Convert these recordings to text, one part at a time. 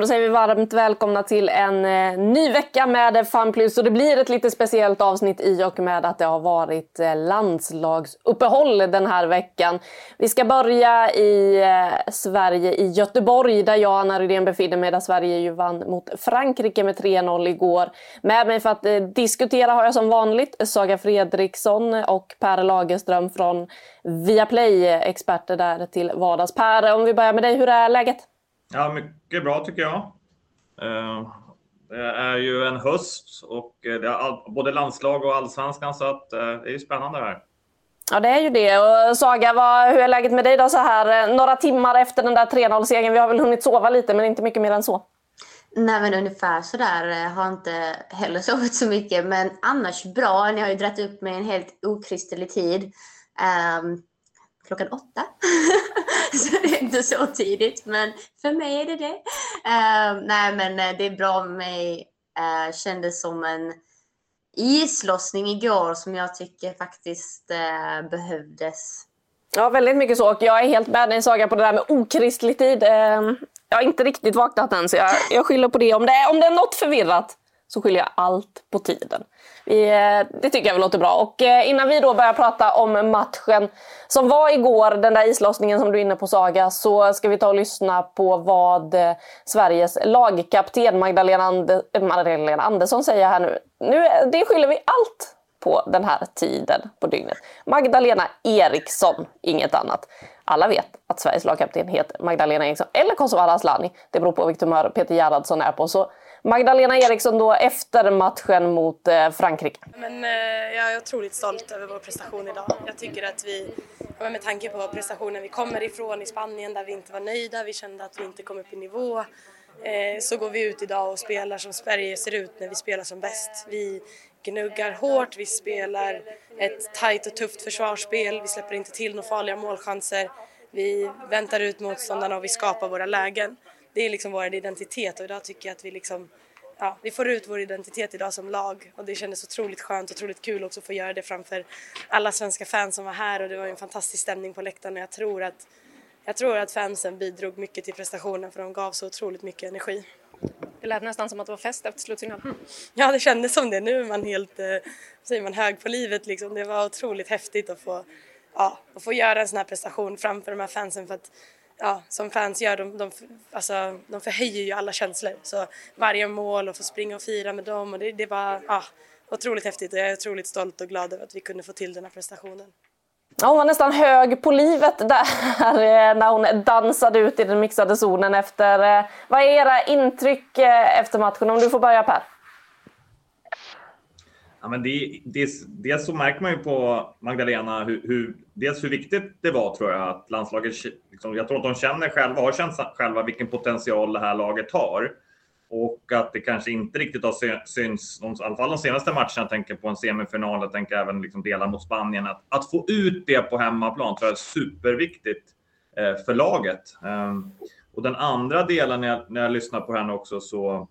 Då säger vi varmt välkomna till en eh, ny vecka med FanPlus. Och det blir ett lite speciellt avsnitt i och med att det har varit eh, landslagsuppehåll den här veckan. Vi ska börja i eh, Sverige, i Göteborg, där jag, Anna Rydén, befinner mig. Där Sverige ju vann mot Frankrike med 3-0 igår. Med mig för att diskutera har jag som vanligt Saga Fredriksson och Per Lagerström från Viaplay, experter där till vardags. Per, om vi börjar med dig, hur är läget? Ja, mycket bra tycker jag. Eh, det är ju en höst och det är både landslag och allsvenskan så att eh, det är ju spännande det här. Ja, det är ju det. Och Saga, vad, hur är läget med dig då så här eh, några timmar efter den där 3-0-segern? Vi har väl hunnit sova lite, men inte mycket mer än så. Nej, men ungefär sådär. Har inte heller sovit så mycket, men annars bra. Ni har ju dragit upp med en helt okristlig tid. Um, klockan åtta. så det är inte så tidigt, men för mig är det det. Uh, nej, men eh, det är bra med mig. Uh, kändes som en islossning igår som jag tycker faktiskt uh, behövdes. Ja, väldigt mycket så. Och jag är helt med dig Saga på det där med okristlig tid. Uh, jag har inte riktigt vaknat än, så jag, jag skyller på det. Om det, är, om det är något förvirrat så skyller jag allt på tiden. Eh, det tycker jag låter bra. Och eh, innan vi då börjar prata om matchen som var igår, den där islossningen som du är inne på Saga, så ska vi ta och lyssna på vad eh, Sveriges lagkapten Magdalena, Ande Magdalena Andersson säger här nu. nu. Det skyller vi allt på den här tiden på dygnet. Magdalena Eriksson, inget annat. Alla vet att Sveriges lagkapten heter Magdalena Eriksson eller Kosovare Asllani. Det beror på vilket humör Peter Gerhardsson är på. Så Magdalena Eriksson då efter matchen mot eh, Frankrike. Men, eh, jag är otroligt stolt över vår prestation idag. Jag tycker att vi, med tanke på prestationen vi kommer ifrån i Spanien där vi inte var nöjda, vi kände att vi inte kom upp i nivå, eh, så går vi ut idag och spelar som Sverige ser ut när vi spelar som bäst. Vi gnuggar hårt, vi spelar ett tajt och tufft försvarsspel, vi släpper inte till några farliga målchanser, vi väntar ut motståndarna och vi skapar våra lägen det är liksom vår identitet och idag tycker jag att vi liksom ja, vi får ut vår identitet idag som lag och det kändes otroligt skönt och otroligt kul också att få göra det framför alla svenska fans som var här och det var en fantastisk stämning på läktaren och jag tror att jag tror att fansen bidrog mycket till prestationen för de gav så otroligt mycket energi. Det lät nästan som att det var fest efter slutsignalen. Ja, det kändes som det. Nu är man helt, eh, säger man, hög på livet liksom. Det var otroligt häftigt att få, ja, att få göra en sån här prestation framför de här fansen för att ja, som fans gör, de, de, alltså, de förhöjer ju alla känslor. Så varje mål och få springa och fira med dem och det, det var ja, otroligt häftigt och jag är otroligt stolt och glad över att vi kunde få till den här prestationen. Ja, hon var nästan hög på livet där när hon dansade ut i den mixade zonen efter. Eh, vad är era intryck eh, efter matchen? Om du får börja Per. Ja, men det, det, dels så märker man ju på Magdalena hur, hur, dels hur viktigt det var tror jag att landslaget, liksom, jag tror att de känner själva, har känt själva vilken potential det här laget har. Och att det kanske inte riktigt har synts, i alla fall de senaste matcherna, jag tänker på en semifinal, jag tänker även liksom delar mot Spanien, att, att få ut det på hemmaplan tror jag är superviktigt eh, för laget. Eh, och den andra delen när jag, när jag lyssnar på henne också så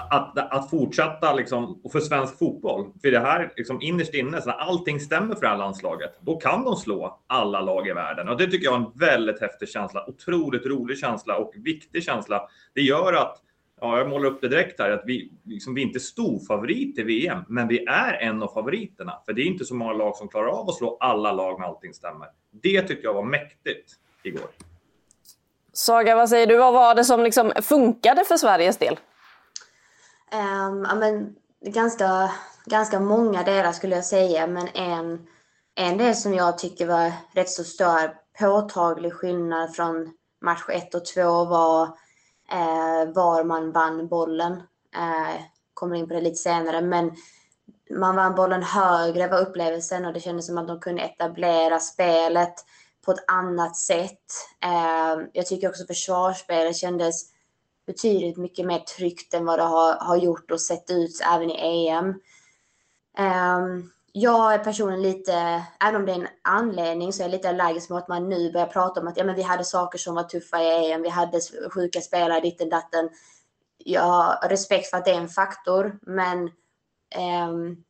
att, att fortsätta liksom, och för svensk fotboll, för det här liksom innerst inne, så när allting stämmer för det här landslaget, då kan de slå alla lag i världen. Och det tycker jag är en väldigt häftig känsla, otroligt rolig känsla och viktig känsla. Det gör att, ja, jag målar upp det direkt här, att vi, liksom, vi är inte storfavorit i VM, men vi är en av favoriterna. För det är inte så många lag som klarar av att slå alla lag när allting stämmer. Det tycker jag var mäktigt igår. Saga, vad säger du? Vad var det som liksom funkade för Sveriges del? Um, ja, men, ganska, ganska många delar skulle jag säga, men en, en del som jag tycker var rätt så stor påtaglig skillnad från match 1 och 2 var eh, var man vann bollen. Eh, kommer in på det lite senare, men man vann bollen högre var upplevelsen och det kändes som att de kunde etablera spelet på ett annat sätt. Eh, jag tycker också försvarsspelet kändes betydligt mycket mer tryggt än vad det har, har gjort och sett ut även i EM. Um, ehm, jag är personligen lite, även om det är en anledning, så är jag lite allergisk mot att man nu börjar prata om att ja, men vi hade saker som var tuffa i EM, vi hade sjuka spelare, ditten datten. Jag har respekt för att det är en faktor, men um,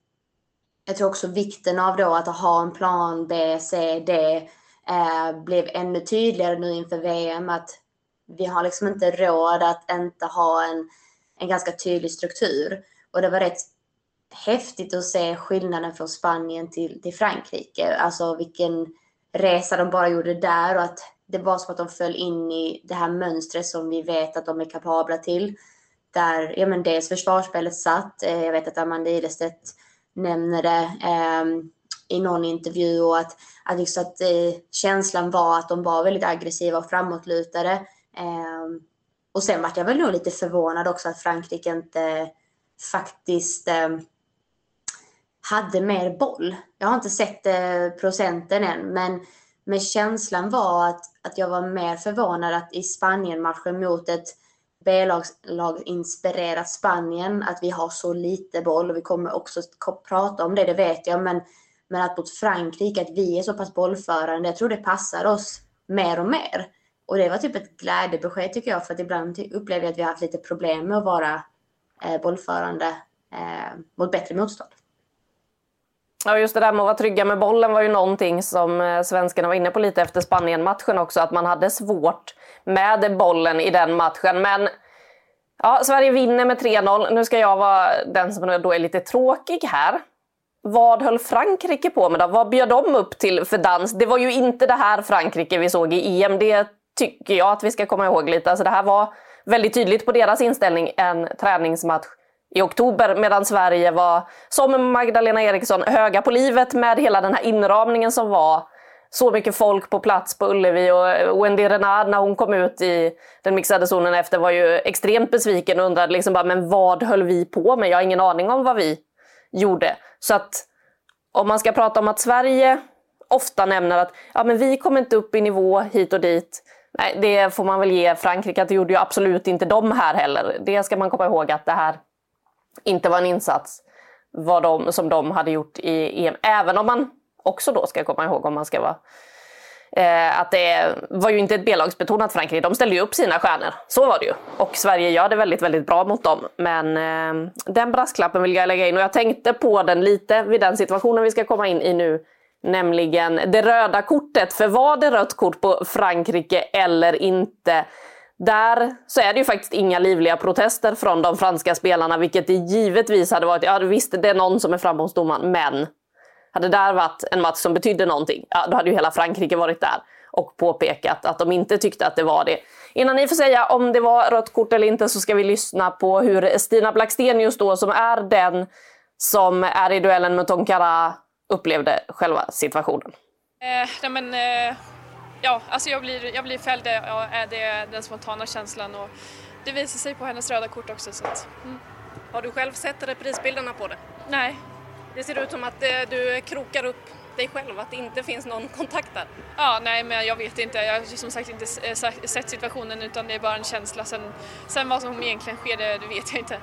jag tror också vikten av då att ha en plan B, C, D eh, blev ännu tydligare nu inför VM. Att vi har liksom inte råd att inte ha en, en ganska tydlig struktur. Och det var rätt häftigt att se skillnaden från Spanien till, till Frankrike. Alltså vilken resa de bara gjorde där och att det var som att de föll in i det här mönstret som vi vet att de är kapabla till. Där ja, men dels försvarsspelet satt. Eh, jag vet att Amanda Ilestedt nämner det eh, i någon intervju och att, att, liksom att eh, känslan var att de var väldigt aggressiva och framåtlutade. Eh, och sen var jag väl nog lite förvånad också att Frankrike inte faktiskt ehm, hade mer boll. Jag har inte sett eh, procenten än, men, men känslan var att, att jag var mer förvånad att i Spanien-matchen mot ett B-lag inspirerat Spanien, att vi har så lite boll och vi kommer också prata om det, det vet jag, men, men att mot Frankrike, att vi är så pass bollförande, jag tror det passar oss mer och mer. Och det var typ ett glädjebesked tycker jag, för att ibland upplever jag att vi har haft lite problem med att vara eh, bollförande eh, mot bättre motstånd. Ja, just det där med att vara trygga med bollen var ju någonting som eh, svenskarna var inne på lite efter Spanien-matchen också, att man hade svårt med bollen i den matchen. Men ja, Sverige vinner med 3-0. Nu ska jag vara den som då är lite tråkig här. Vad höll Frankrike på med då? Vad bjöd de upp till för dans? Det var ju inte det här Frankrike vi såg i EM. Det tycker jag att vi ska komma ihåg lite. Alltså det här var väldigt tydligt på deras inställning en träningsmatch i oktober medan Sverige var, som Magdalena Eriksson, höga på livet med hela den här inramningen som var. Så mycket folk på plats på Ullevi och Wendy Renard när hon kom ut i den mixade zonen efter var ju extremt besviken och undrade liksom bara, men vad höll vi på med? Jag har ingen aning om vad vi gjorde. Så att om man ska prata om att Sverige ofta nämner att ja, men vi kommer inte upp i nivå hit och dit. Nej, det får man väl ge Frankrike att det gjorde ju absolut inte de här heller. Det ska man komma ihåg att det här inte var en insats vad de, som de hade gjort i EM. Även om man också då ska komma ihåg om man ska vara eh, att det var ju inte ett B-lagsbetonat Frankrike. De ställde ju upp sina stjärnor. Så var det ju. Och Sverige gör det väldigt, väldigt bra mot dem. Men eh, den brasklappen vill jag lägga in och jag tänkte på den lite vid den situationen vi ska komma in i nu. Nämligen det röda kortet. För var det rött kort på Frankrike eller inte? Där så är det ju faktiskt inga livliga protester från de franska spelarna, vilket det givetvis hade varit. Ja, visst, det är någon som är framme hos domaren, men hade det där varit en match som betydde någonting, ja, då hade ju hela Frankrike varit där och påpekat att de inte tyckte att det var det. Innan ni får säga om det var rött kort eller inte så ska vi lyssna på hur Stina Blackstenius då, som är den som är i duellen med Tonkara, upplevde själva situationen. Eh, nej men, eh ja, alltså jag blir, jag blir fälld, är det den spontana känslan och det visar sig på hennes röda kort också. Så att, mm. Har du själv sett reprisbilderna på det? Nej. Det ser ut som att eh, du krokar upp dig själv, att det inte finns någon kontakt där? Ja, nej men jag vet inte. Jag har som sagt inte eh, sett situationen utan det är bara en känsla. Sen, sen vad som egentligen sker, det, det vet jag inte.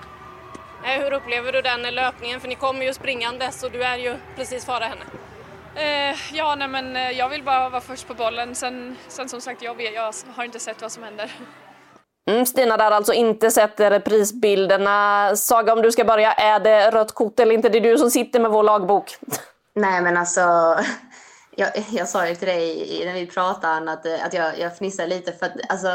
Hur upplever du den löpningen? För ni kommer ju springandes och du är ju precis före henne. Eh, ja, nej, men eh, jag vill bara vara först på bollen. Sen, sen som sagt, jag, vet, jag har inte sett vad som händer. Mm, Stina där alltså inte sett reprisbilderna. Saga, om du ska börja, är det rött kort eller inte? Det är du som sitter med vår lagbok. Nej, men alltså. Jag, jag sa ju till dig när vi pratade att, att jag, jag fnissar lite för att alltså,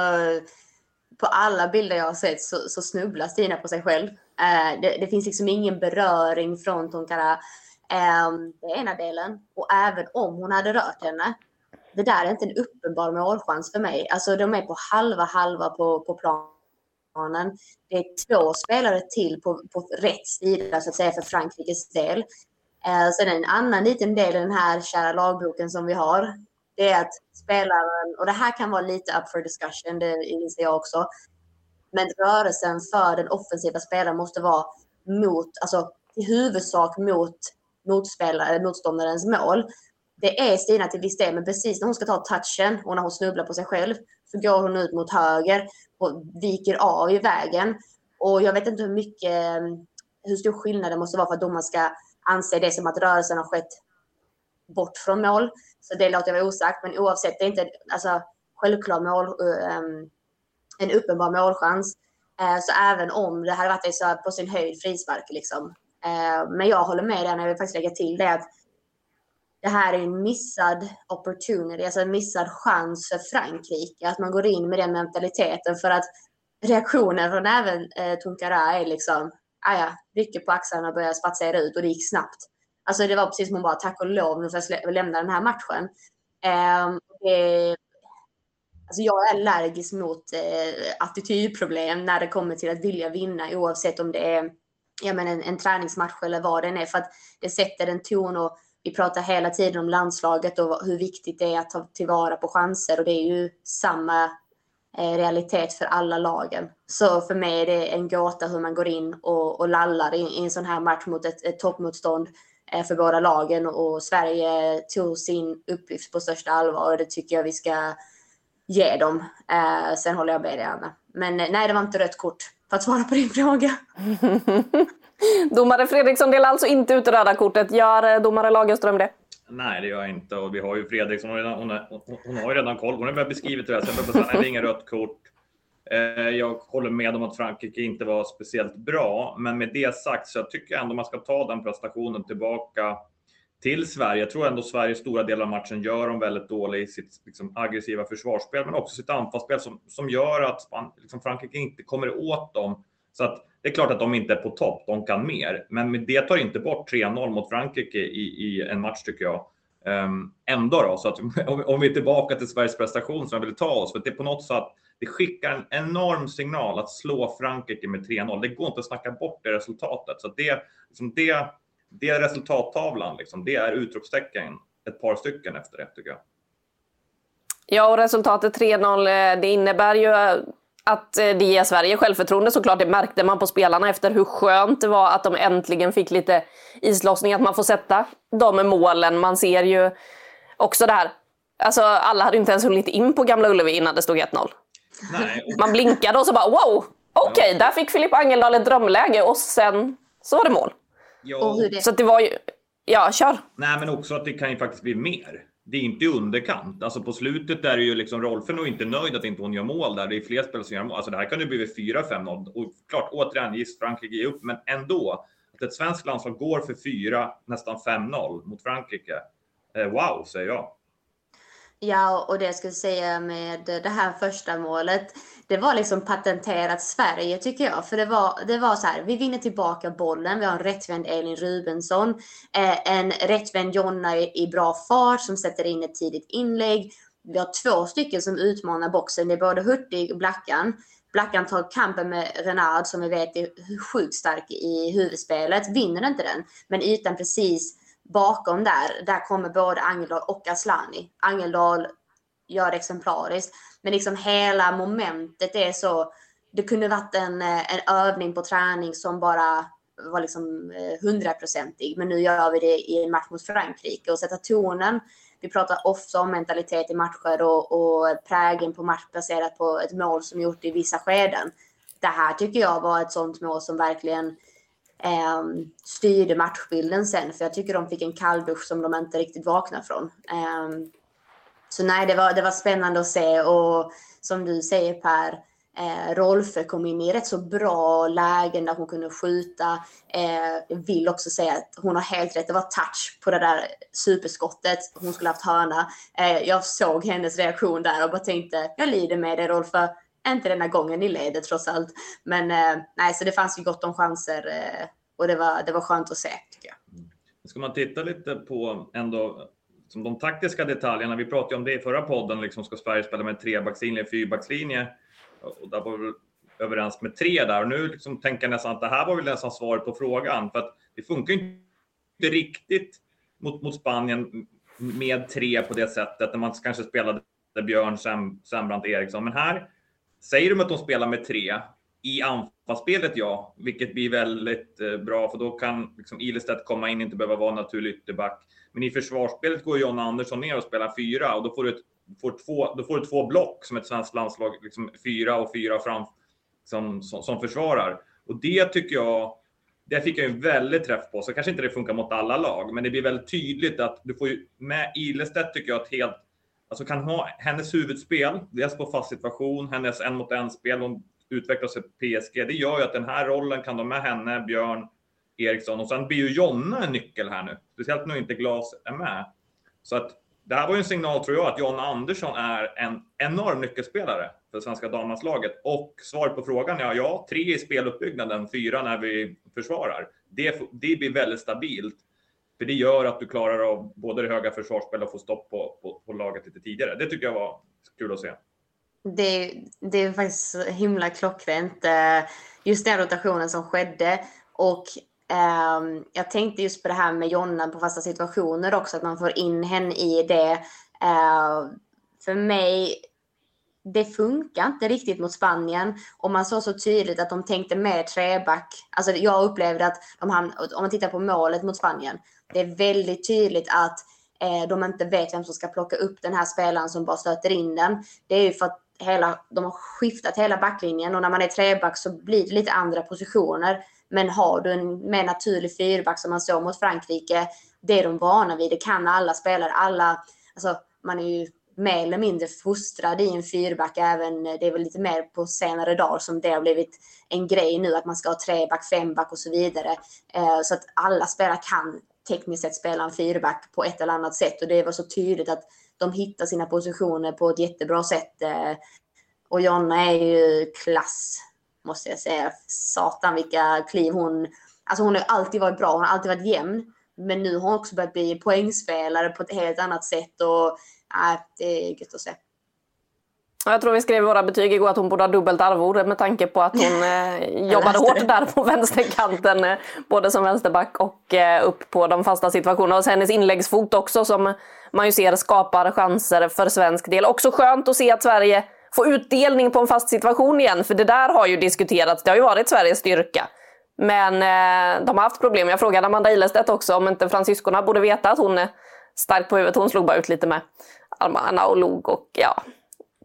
på alla bilder jag har sett så, så snubblar Stina på sig själv. Eh, det, det, finns liksom ingen beröring från Tonkara Um, ehm, det är ena delen. Och även om hon hade rört henne. Det där är inte en uppenbar målchans för mig. Alltså de är på halva halva på, på planen. Det är två spelare till på, på rätt sida så att säga för Frankrikes del. Eh, sen en annan liten del i den här kära lagboken som vi har. det är att spelaren, och det här kan vara lite up for discussion, det inser jag också, men rörelsen för den offensiva spelaren måste vara mot, alltså i huvudsak mot motspelare, motståndarens mål. Det är Stina till viss del, men precis när hon ska ta touchen och när hon snubblar på sig själv så går hon ut mot höger och viker av i vägen. Och jag vet inte hur mycket, hur stor skillnad det måste vara för att domaren ska anse det som att rörelsen har skett bort från mål. Så det låter jag vara osagt, men oavsett, det är inte alltså, självklar mål, um, en uppenbar målchans. Eh, så även om det hade varit så på sin höjd frispark liksom. Eh, men jag håller med dig när jag vill faktiskt lägga till det att det här är en missad opportunity, alltså en missad chans för Frankrike. Att man går in med den mentaliteten för att reaktionen från även eh, Tunkara är liksom, ah ja, rycker på axlarna och börjar spatsera ut och det gick snabbt. Alltså det var precis som hon bara, tack och lov, nu får jag lämna den här matchen. Eh, det, alltså jag är allergisk mot eh, attitydproblem när det kommer till att vilja vinna oavsett om det är ja, men en, en träningsmatch eller vad den är. För att det sätter en ton och vi pratar hela tiden om landslaget och hur viktigt det är att ta tillvara på chanser och det är ju samma eh, realitet för alla lagen. Så för mig är det en gåta hur man går in och, och lallar i, i en sån här match mot ett, ett toppmotstånd eh, för båda lagen och Sverige tog sin uppgift på största allvar och det tycker jag vi ska ge dem. Eh, sen håller jag med dig Anna. Men nej, det var inte rött kort för att svara på din fråga. domare Fredriksson delar alltså inte ut röda kortet. Gör eh, domare Lagerström det? Nej, det gör jag inte. Och vi har ju Fredriksson, hon, hon, hon, hon har ju redan koll. Hon har beskrivit det. Sen säga, nej, det är inget rött kort. Eh, jag håller med om att Frankrike inte var speciellt bra, men med det sagt så jag tycker jag ändå man ska ta den prestationen tillbaka till Sverige. Jag tror ändå Sverige stora delar av matchen gör dem väldigt dålig i sitt liksom, aggressiva försvarsspel, men också sitt anfallsspel som, som gör att man, liksom, Frankrike inte kommer åt dem. Så att det är klart att de inte är på topp, de kan mer, men det tar inte bort 3-0 mot Frankrike i, i, en match tycker jag. Um, ändå då, så att om, om, vi är tillbaka till Sveriges prestation som jag vill ta oss, för det är på något sätt det skickar en enorm signal att slå Frankrike med 3-0. Det går inte att snacka bort det resultatet. Så det, liksom det, det är resultattavlan, liksom, det är utropstecken ett par stycken efter det tycker jag. Ja, och resultatet 3-0, eh, det innebär ju att eh, det ger Sverige självförtroende såklart. Det märkte man på spelarna efter hur skönt det var att de äntligen fick lite islossning, att man får sätta de målen. Man ser ju också det här, alltså alla hade inte ens hunnit in på Gamla Ullevi innan det stod 1-0. Man blinkade och så bara wow, okej, okay, där fick Filip Angeldal ett drömläge och sen så var det mål. Ja. Så det var ju, ja kör. Nej men också att det kan ju faktiskt bli mer det är inte i underkant. Alltså på slutet är det ju liksom Rolfö nog inte nöjd att inte hon gör mål där. Det är fler spelare som gör mål. Alltså det här kan ju bli 4-5-0. Och klart, återigen, giss Frankrike ger upp, men ändå. Att ett svenskt landslag går för 4, nästan 5-0 mot Frankrike. Eh, wow, säger jag. Ja, och det jag skulle säga med det här första målet, det var liksom patenterat Sverige tycker jag. För det var, det var så här, vi vinner tillbaka bollen, vi har en rättvänd Elin Rubensson, eh, en rättvänd Jonna i, i bra fart som sätter in ett tidigt inlägg. Vi har två stycken som utmanar boxen, det är både Hurtig och Blackan. Blackan tar kampen med Renard som vi vet är sjukt stark i huvudspelet, vinner inte den, men ytan precis bakom där, där kommer både Angeldal och Aslani. Angeldal gör det exemplariskt. Men liksom hela momentet är så, det kunde varit en, eh, en övning på träning som bara var liksom eh, hundraprocentig. Men nu gör vi det i en match mot Frankrike och sätta tonen. Vi pratar ofta om mentalitet i matcher och, och prägen på match baserat på ett mål som gjort i vissa skeden. Det här tycker jag var ett sånt mål som verkligen eh, styrde matchbilden sen. För jag tycker de fick en kalldusch som de inte riktigt vaknade från. Eh, så nej, det var, det var spännande att se och som du säger Per, eh, Rolfö kom in i rätt så bra lägen där hon kunde skjuta. Eh, jag vill också säga att hon har helt rätt. Det var touch på det där superskottet. Hon skulle haft hörna. Eh, jag såg hennes reaktion där och bara tänkte, jag lider med dig Rolfö. Inte denna gången ni leder trots allt. Men eh, nej, så det fanns ju gott om chanser eh, och det var, det var skönt att se tycker jag. Ska man titta lite på ändå som de taktiska detaljerna. Vi pratade om det i förra podden. Liksom ska Sverige spela med trebackslinje, fyrbackslinje? Och där var vi överens med tre där. Och nu liksom tänker jag nästan att det här var väl nästan svaret på frågan. För att det funkar inte riktigt mot, mot Spanien med tre på det sättet när man kanske spelade Björn, Sembrant, Eriksson. Men här säger de att de spelar med tre i anfallsspelet, ja, vilket blir väldigt eh, bra för då kan liksom Ilestedt komma in, inte behöva vara naturlig ytterback. Men i försvarsspelet går John Andersson ner och spelar fyra och då får du, ett, får två, då får du två block som ett svenskt landslag, liksom fyra och fyra fram som, som, som försvarar. Och det tycker jag, det fick jag en väldigt träff på. Så kanske inte det funkar mot alla lag, men det blir väldigt tydligt att du får ju med Ilestedt tycker jag att helt Alltså kan ha hennes huvudspel, dels på fast situation, hennes en mot en spel, hon utvecklas för PSG. Det gör ju att den här rollen kan de med henne, Björn, Eriksson och sen blir ju Jonna en nyckel här nu. Speciellt nu inte Glas är med. Så att det här var ju en signal tror jag att Jonna Andersson är en enorm nyckelspelare för svenska damlandslaget. Och svaret på frågan är ja, tre i speluppbyggnaden, fyra när vi försvarar. Det, det blir väldigt stabilt. För det gör att du klarar av både det höga försvarsspelet och få stopp på, på, på, laget lite tidigare. Det tycker jag var kul att se. Det, det är faktiskt himla klockrent. Eh, just den rotationen som skedde. Och um, jag tänkte just på det här med Jonna på fasta situationer också, att man får in henne i det. Uh, för mig det funkar inte riktigt mot Spanien. Och man såg så tydligt att de tänkte mer treback. Alltså jag upplevde att de hamn, om man tittar på målet mot Spanien. Det är väldigt tydligt att eh, de inte vet vem som ska plocka upp den här spelaren som bara stöter in den. Det är ju för att hela, de har skiftat hela backlinjen och när man är treback så blir det lite andra positioner. Men har du en mer naturlig fyrback som man såg mot Frankrike, det är de vana vid. Det kan alla spelare. Alla, alltså, man är ju mer eller mindre fostrad i en fyrback. Även, eh, det är väl lite mer på senare dagar som det har blivit en grej nu att man ska ha treback, femback och så vidare. Eh, så att alla spelare kan tekniskt sett spela en fyrback på ett eller annat sätt och det var så tydligt att de hittar sina positioner på ett jättebra sätt. Eh, och Jonna är ju klass, måste jag säga. Satan vilka kliv hon... Alltså hon har alltid varit bra, hon har alltid varit jämn. Men nu har hon också börjat bli poängspelare på ett helt annat sätt och äh, det är gött att se. Jag tror vi skrev våra betyg igår att hon borde ha dubbelt arvode med tanke på att hon eh, jobbade hårt där på vänsterkanten. Eh, både som vänsterback och eh, upp på de fasta situationerna. Och hennes inläggsfot också som man ju ser skapar chanser för svensk del. Också skönt att se att Sverige får utdelning på en fast situation igen. För det där har ju diskuterats. Det har ju varit Sveriges styrka. Men eh, de har haft problem. Jag frågade Amanda Ilestedt också om inte fransyskorna borde veta att hon är stark på huvudet. Hon slog bara ut lite med armarna och log och ja,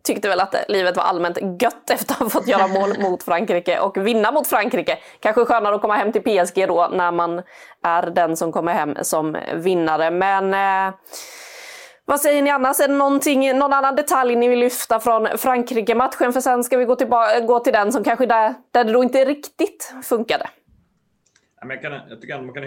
tyckte väl att livet var allmänt gött efter att ha fått göra mål mot Frankrike och vinna mot Frankrike. Kanske skönare att komma hem till PSG då när man är den som kommer hem som vinnare. Men eh, vad säger ni annars? Är det någonting, någon annan detalj ni vill lyfta från Frankrike-matchen? För sen ska vi gå, tillbaka, gå till den som kanske där, där det då inte riktigt funkade. Jag, kan, jag tycker att man kan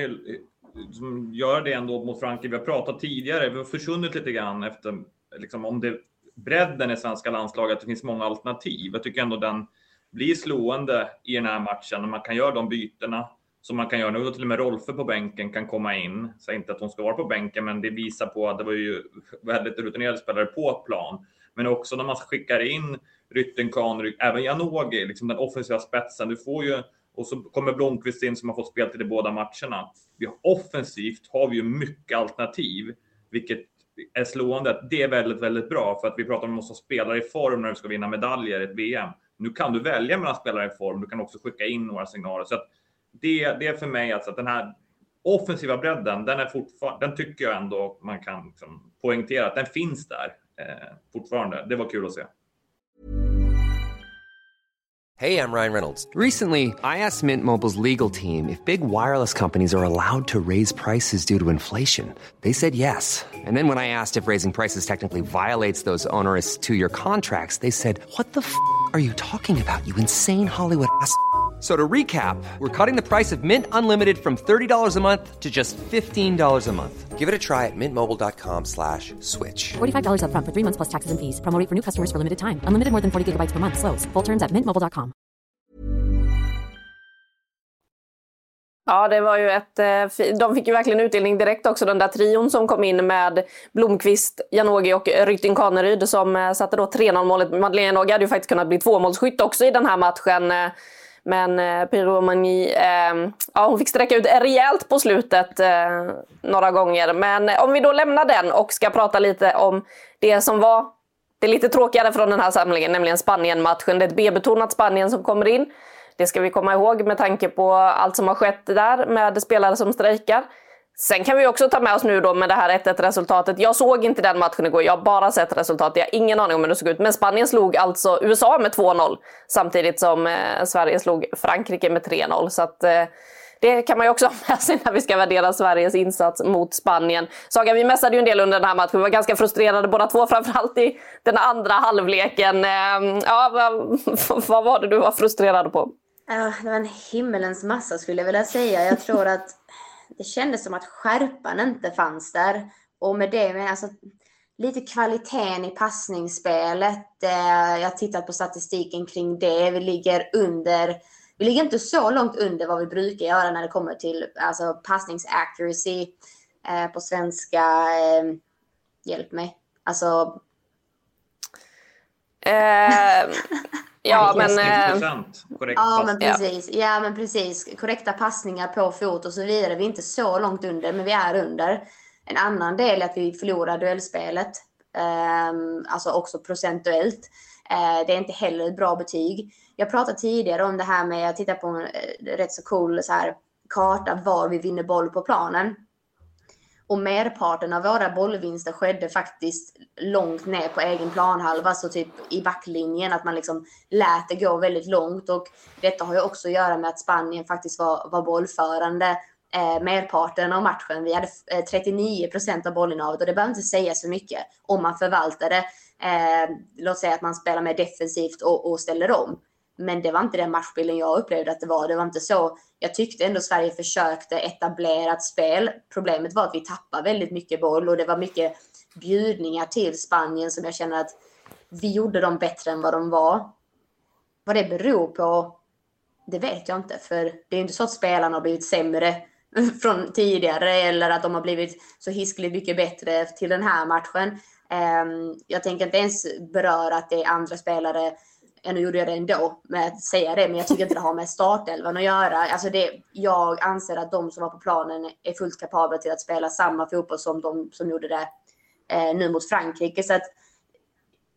göra det ändå mot Frankrike. Vi har pratat tidigare, vi har försvunnit lite grann efter liksom, om det bredden i svenska landslaget, att det finns många alternativ. Jag tycker ändå den blir slående i den här matchen när man kan göra de bytena som man kan göra nu. Då till och med Rolfö på bänken kan komma in. Säg inte att hon ska vara på bänken, men det visar på att det var ju väldigt rutinerade spelare på plan. Men också när man skickar in Rytten, Kahnryd, även Janogy, liksom den offensiva spetsen. Du får ju och så kommer Blomqvist in som har fått spel till de båda matcherna. Vi har, offensivt har vi ju mycket alternativ, vilket är slående. Det är väldigt, väldigt bra för att vi pratar om att måste spelare i form när du ska vinna medaljer i ett VM. Nu kan du välja mellan spelare i form. Du kan också skicka in några signaler. Så att det, det är för mig alltså att den här offensiva bredden, den är fortfarande, den tycker jag ändå man kan liksom poängtera att den finns där eh, fortfarande. Det var kul att se. Hej, jag Ryan Reynolds. Recently, I asked Mint Mobiles legal team if big wireless companies are allowed to raise prices due to inflation. They said yes. And then when I asked if raising prices technically violates those onerous two-year contracts, they said, "What the f*** are you talking about? You insane Hollywood ass." So to recap, we're cutting the price of Mint Unlimited from $30 a month to just $15 a month. Give it a try at mintmobile.com slash switch. $45 up front for three months plus taxes and fees. Promo for new customers for limited time. Unlimited more than 40 gigabytes per month. Slows. Full terms at mintmobile.com. Ja, det var ju ett... Eh, de fick ju verkligen utdelning direkt också, den där trion som kom in med Blomqvist, Janogy och Rytting Kaneryd som eh, satte då 3-0 målet. Madeleine Janogy hade ju faktiskt kunnat bli tvåmålsskytt också i den här matchen. Men eh, Piromani, eh, ja, hon fick sträcka ut rejält på slutet eh, några gånger. Men eh, om vi då lämnar den och ska prata lite om det som var det lite tråkigare från den här samlingen, nämligen Spanien-matchen. Det är ett B-betonat Spanien som kommer in. Det ska vi komma ihåg med tanke på allt som har skett där med spelare som strejkar. Sen kan vi också ta med oss nu då med det här 1-1 resultatet. Jag såg inte den matchen igår, jag har bara sett resultatet. Jag har ingen aning om hur det såg ut. Men Spanien slog alltså USA med 2-0 samtidigt som eh, Sverige slog Frankrike med 3-0. Så att, eh, det kan man ju också ha med sig när vi ska värdera Sveriges insats mot Spanien. Saga, vi mässade ju en del under den här matchen. Vi var ganska frustrerade båda två, framförallt i den andra halvleken. Eh, ja, vad, vad var det du var frustrerad på? Ah, det var en himmelens massa skulle jag vilja säga. Jag tror att det kändes som att skärpan inte fanns där. Och med det menar alltså lite kvaliteten i passningsspelet. Eh, jag har tittat på statistiken kring det. Vi ligger under vi ligger inte så långt under vad vi brukar göra när det kommer till alltså, passningsaccuracy eh, på svenska. Eh, hjälp mig. Alltså... Eh, Ja, men... Eh, ja, men precis. Ja, men precis. Korrekta passningar på fot och så vidare. Vi är inte så långt under, men vi är under. En annan del är att vi förlorar duellspelet. Um, alltså också procentuellt. Uh, det är inte heller ett bra betyg. Jag pratade tidigare om det här med, jag tittar på en uh, rätt så cool så här, karta var vi vinner boll på planen. Och merparten av våra bollvinster skedde faktiskt långt ner på egen planhalva, så typ i backlinjen, att man liksom lät det gå väldigt långt. Och detta har ju också att göra med att Spanien faktiskt var, var bollförande eh, merparten av matchen. Vi hade eh, 39 procent av bollinnehavet och det behöver inte säga så mycket om man förvaltar det. Eh, låt säga att man spelar mer defensivt och, och ställer om. Men det var inte den matchbilden jag upplevde att det var. Det var inte så. Jag tyckte ändå Sverige försökte etablera ett spel. Problemet var att vi tappade väldigt mycket boll och det var mycket bjudningar till Spanien som jag känner att vi gjorde dem bättre än vad de var. Vad det beror på, det vet jag inte. För det är inte så att spelarna har blivit sämre från tidigare eller att de har blivit så hiskligt mycket bättre till den här matchen. Ehm, jag tänker inte ens beröra att det är andra spelare nu gjorde jag det ändå med att säga det, men jag tycker inte det har med startelvan att göra. Alltså det, jag anser att de som var på planen är fullt kapabla till att spela samma fotboll som de som gjorde det eh, nu mot Frankrike. Så att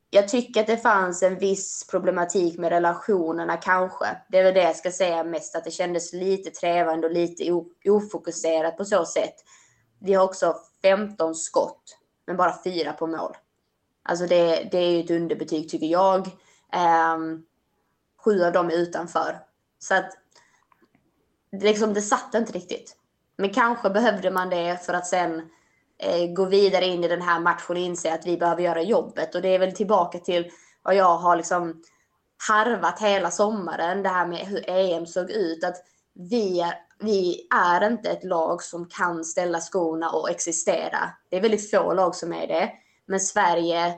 jag tycker att det fanns en viss problematik med relationerna kanske. Det är väl det jag ska säga mest, att det kändes lite trevande och lite ofokuserat på så sätt. Vi har också 15 skott, men bara fyra på mål. Alltså det, det är ju ett underbetyg tycker jag. Ehm, sju av dem är utanför. Så att liksom, det satt inte riktigt. Men kanske behövde man det för att sen eh, gå vidare in i den här matchen och inse att vi behöver göra jobbet. Och det är väl tillbaka till vad jag har liksom harvat hela sommaren. Det här med hur EM såg ut. Att vi är, vi är inte ett lag som kan ställa skorna och existera. Det är väldigt få lag som är det. Men Sverige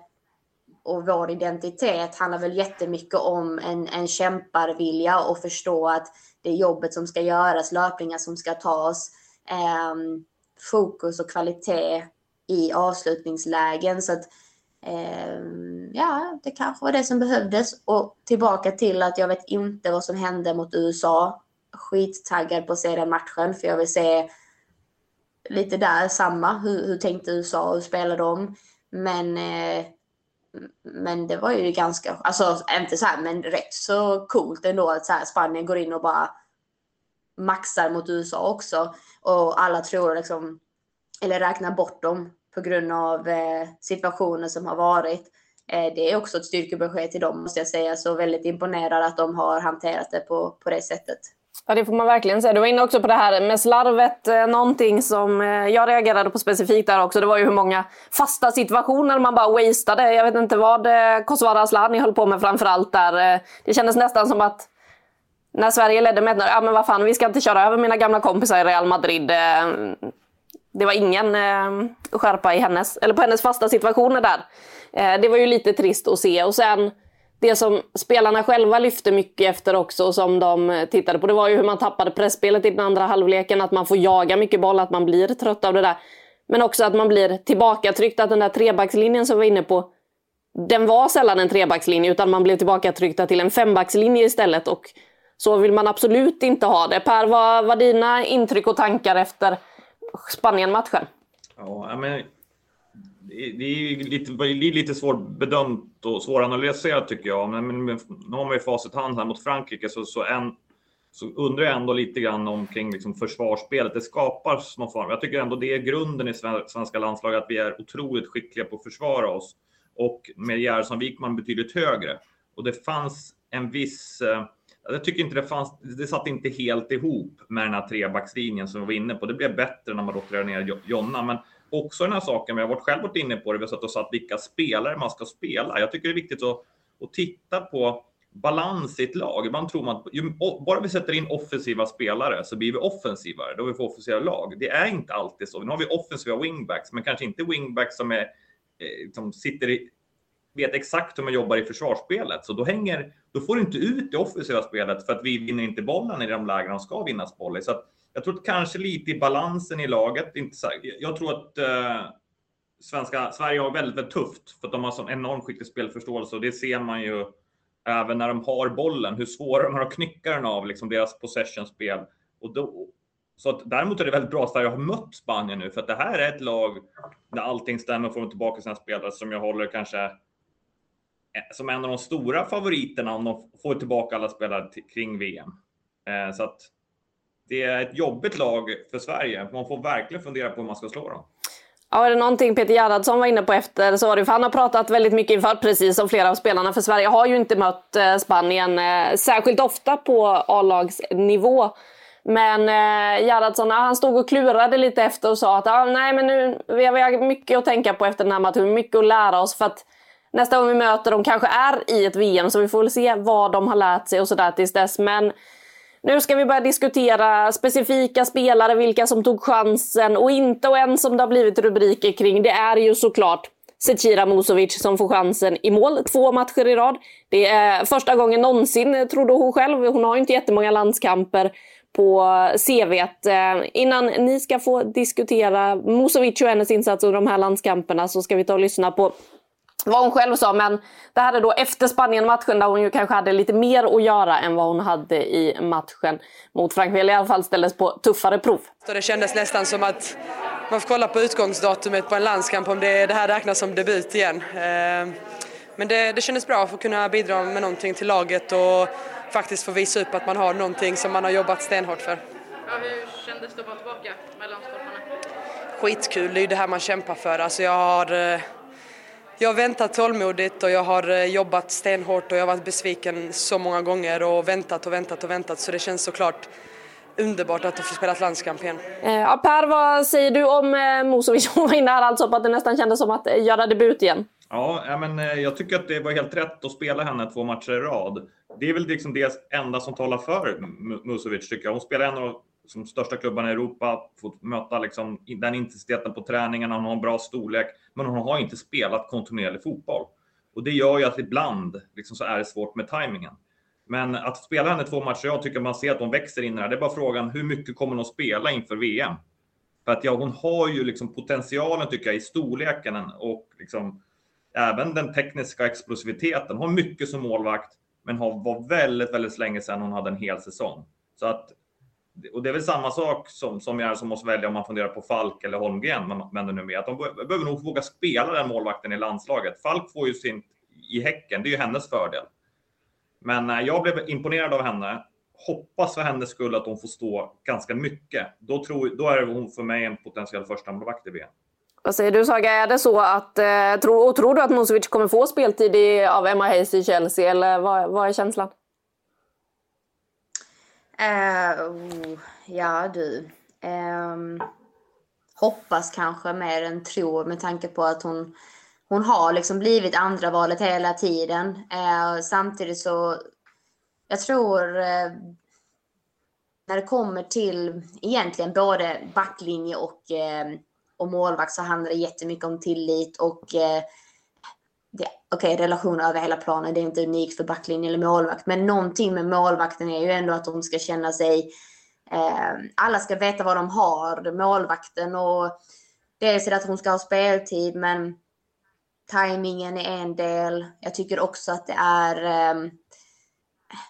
och vår identitet handlar väl jättemycket om en, en kämparvilja och förstå att det är jobbet som ska göras, löpningar som ska tas, eh, fokus och kvalitet i avslutningslägen. Så att, eh, ja, det kanske var det som behövdes. Och tillbaka till att jag vet inte vad som hände mot USA. Skittaggad på att se den matchen, för jag vill se lite där samma. Hur, hur tänkte USA? Hur spelade de? Men eh, men det var ju ganska, alltså inte så här, men rätt så coolt ändå att så här, Spanien går in och bara maxar mot USA också. Och alla tror liksom, eller räknar bort dem på grund av eh, situationen som har varit. Eh, det är också ett styrkebesked till dem måste jag säga. Så väldigt imponerad att de har hanterat det på, på det sättet. Ja, det får man verkligen säga. Du var inne också på det här med slarvet. Eh, någonting som eh, jag reagerade på specifikt där också, det var ju hur många fasta situationer man bara wasteade. Jag vet inte vad eh, Kosovare Asllani höll på med framförallt där. Det kändes nästan som att när Sverige ledde med 1 ja men vad fan, vi ska inte köra över mina gamla kompisar i Real Madrid. Det var ingen skärpa i hennes, eller på hennes fasta situationer där. Det var ju lite trist att se. Och sen det som spelarna själva lyfte mycket efter också och som de eh, tittade på det var ju hur man tappade pressspelet i den andra halvleken. Att man får jaga mycket boll, att man blir trött av det där. Men också att man blir tillbakatryckt, att den där trebackslinjen som vi var inne på den var sällan en trebackslinje utan man blev tillbakatryckta till en fembackslinje istället. Och Så vill man absolut inte ha det. Per, vad var dina intryck och tankar efter Spanien-matchen? Ja, men det är lite, lite svårbedömt och svåranalyserat tycker jag. Men, men nu har man ju facit hand här mot Frankrike så, så, en, så undrar jag ändå lite grann omkring liksom försvarsspelet. Det skapas någon form. Jag tycker ändå det är grunden i svenska landslaget att vi är otroligt skickliga på att försvara oss och med Gerhardsson Wikman betydligt högre. Och det fanns en viss eh, jag tycker inte det fanns, det satt inte helt ihop med den här trebackslinjen som vi var inne på. Det blev bättre när man roterade ner Jonna, men också den här saken, vi har varit själv varit inne på det, vi har satt och satt vilka spelare man ska spela. Jag tycker det är viktigt att, att titta på balans i ett lag. Ibland tror man att ju, bara vi sätter in offensiva spelare så blir vi offensivare, då vi får offensiva lag. Det är inte alltid så. Nu har vi offensiva wingbacks, men kanske inte wingbacks som, är, eh, som sitter i, vet exakt hur man jobbar i försvarsspelet. Så då, hänger, då får du inte ut det offensiva spelet för att vi vinner inte bollen i de lägen de ska vinnas boll i. Så att jag tror att kanske lite i balansen i laget. Inte så, jag tror att eh, svenska, Sverige har väldigt, väldigt tufft för att de har sån enormt skicklig spelförståelse och det ser man ju även när de har bollen, hur svåra de har att knycka den av liksom deras possessionspel. Och då, så att, däremot är det väldigt bra att Sverige har mött Spanien nu, för att det här är ett lag där allting stämmer och får tillbaka sina spelare som jag håller kanske eh, som en av de stora favoriterna om de får tillbaka alla spelare kring VM. Eh, så att det är ett jobbigt lag för Sverige. Man får verkligen fundera på hur man ska slå dem. Ja, är det någonting Peter Gerhardsson var inne på efter så var det för han har pratat väldigt mycket inför, precis som flera av spelarna, för Sverige har ju inte mött eh, Spanien eh, särskilt ofta på A-lagsnivå. Men eh, Gerhardsson, han stod och klurade lite efter och sa att ah, nej, men nu, vi har mycket att tänka på efter den här matchen, mycket att lära oss för att nästa gång vi möter dem kanske är i ett VM, så vi får väl se vad de har lärt sig och sådär tills dess. Men nu ska vi börja diskutera specifika spelare, vilka som tog chansen och inte. Och en som det har blivit rubriker kring, det är ju såklart Zecira Musovic som får chansen i mål två matcher i rad. Det är första gången någonsin, trodde hon själv. Hon har ju inte jättemånga landskamper på CV. Innan ni ska få diskutera Musovic och hennes insats under de här landskamperna så ska vi ta och lyssna på vad hon själv sa. Men det här är då efter Spanien-matchen där hon ju kanske hade lite mer att göra än vad hon hade i matchen mot Frankrike. I alla fall ställdes på tuffare prov. Så det kändes nästan som att man får kolla på utgångsdatumet på en landskamp om det, det här räknas som debut igen. Eh, men det, det kändes bra att få kunna bidra med någonting till laget och faktiskt få visa upp att man har någonting som man har jobbat stenhårt för. Ja, hur kändes det att vara tillbaka mellan stolparna? Skitkul, det är ju det här man kämpar för. Alltså jag har eh, jag har väntat tålmodigt och jag har eh, jobbat stenhårt och jag har varit besviken så många gånger och väntat och väntat och väntat så det känns såklart underbart att få spela landskamp igen. Eh, ja, per, vad säger du om eh, Musovic? Hon var inne här alltså på att det nästan kändes som att göra debut igen. Ja, men jag tycker att det var helt rätt att spela henne två matcher i rad. Det är väl liksom det enda som talar för Musovic tycker jag. Hon spelar en av som största klubbarna i Europa, fått möta liksom den intensiteten på träningarna, hon har en bra storlek, men hon har inte spelat kontinuerlig fotboll. Och det gör ju att ibland liksom så är det svårt med tajmingen. Men att spela henne två matcher, jag tycker man ser att hon växer in i det här. Det är bara frågan, hur mycket kommer hon att spela inför VM? För att ja, hon har ju liksom potentialen tycker jag i storleken och liksom även den tekniska explosiviteten. Hon har mycket som målvakt, men har, var väldigt, väldigt länge sedan hon hade en hel säsong. Så att och det är väl samma sak som, som jag som måste välja om man funderar på Falk eller Holmgren, men det nu med. Att de behöver nog våga spela den målvakten i landslaget. Falk får ju sin i Häcken, det är ju hennes fördel. Men eh, jag blev imponerad av henne. Hoppas för hennes skull att hon får stå ganska mycket. Då, tror, då är hon för mig en potentiell första målvakt i VM. Vad säger du Saga, är det så att, eh, tro, tror du att Musovic kommer få speltid i, av Emma Hayes i Chelsea eller vad, vad är känslan? Uh, oh, ja du. Um, hoppas kanske mer än tror med tanke på att hon, hon har liksom blivit andra valet hela tiden. Uh, samtidigt så, jag tror uh, när det kommer till egentligen både backlinje och, och målvakt så handlar det jättemycket om tillit och okej, okay, relationer över hela planen, det är inte unikt för backlinje eller målvakt, men någonting med målvakten är ju ändå att de ska känna sig, eh, alla ska veta vad de har, målvakten och dels är det att hon ska ha speltid, men tajmingen är en del. Jag tycker också att det är eh,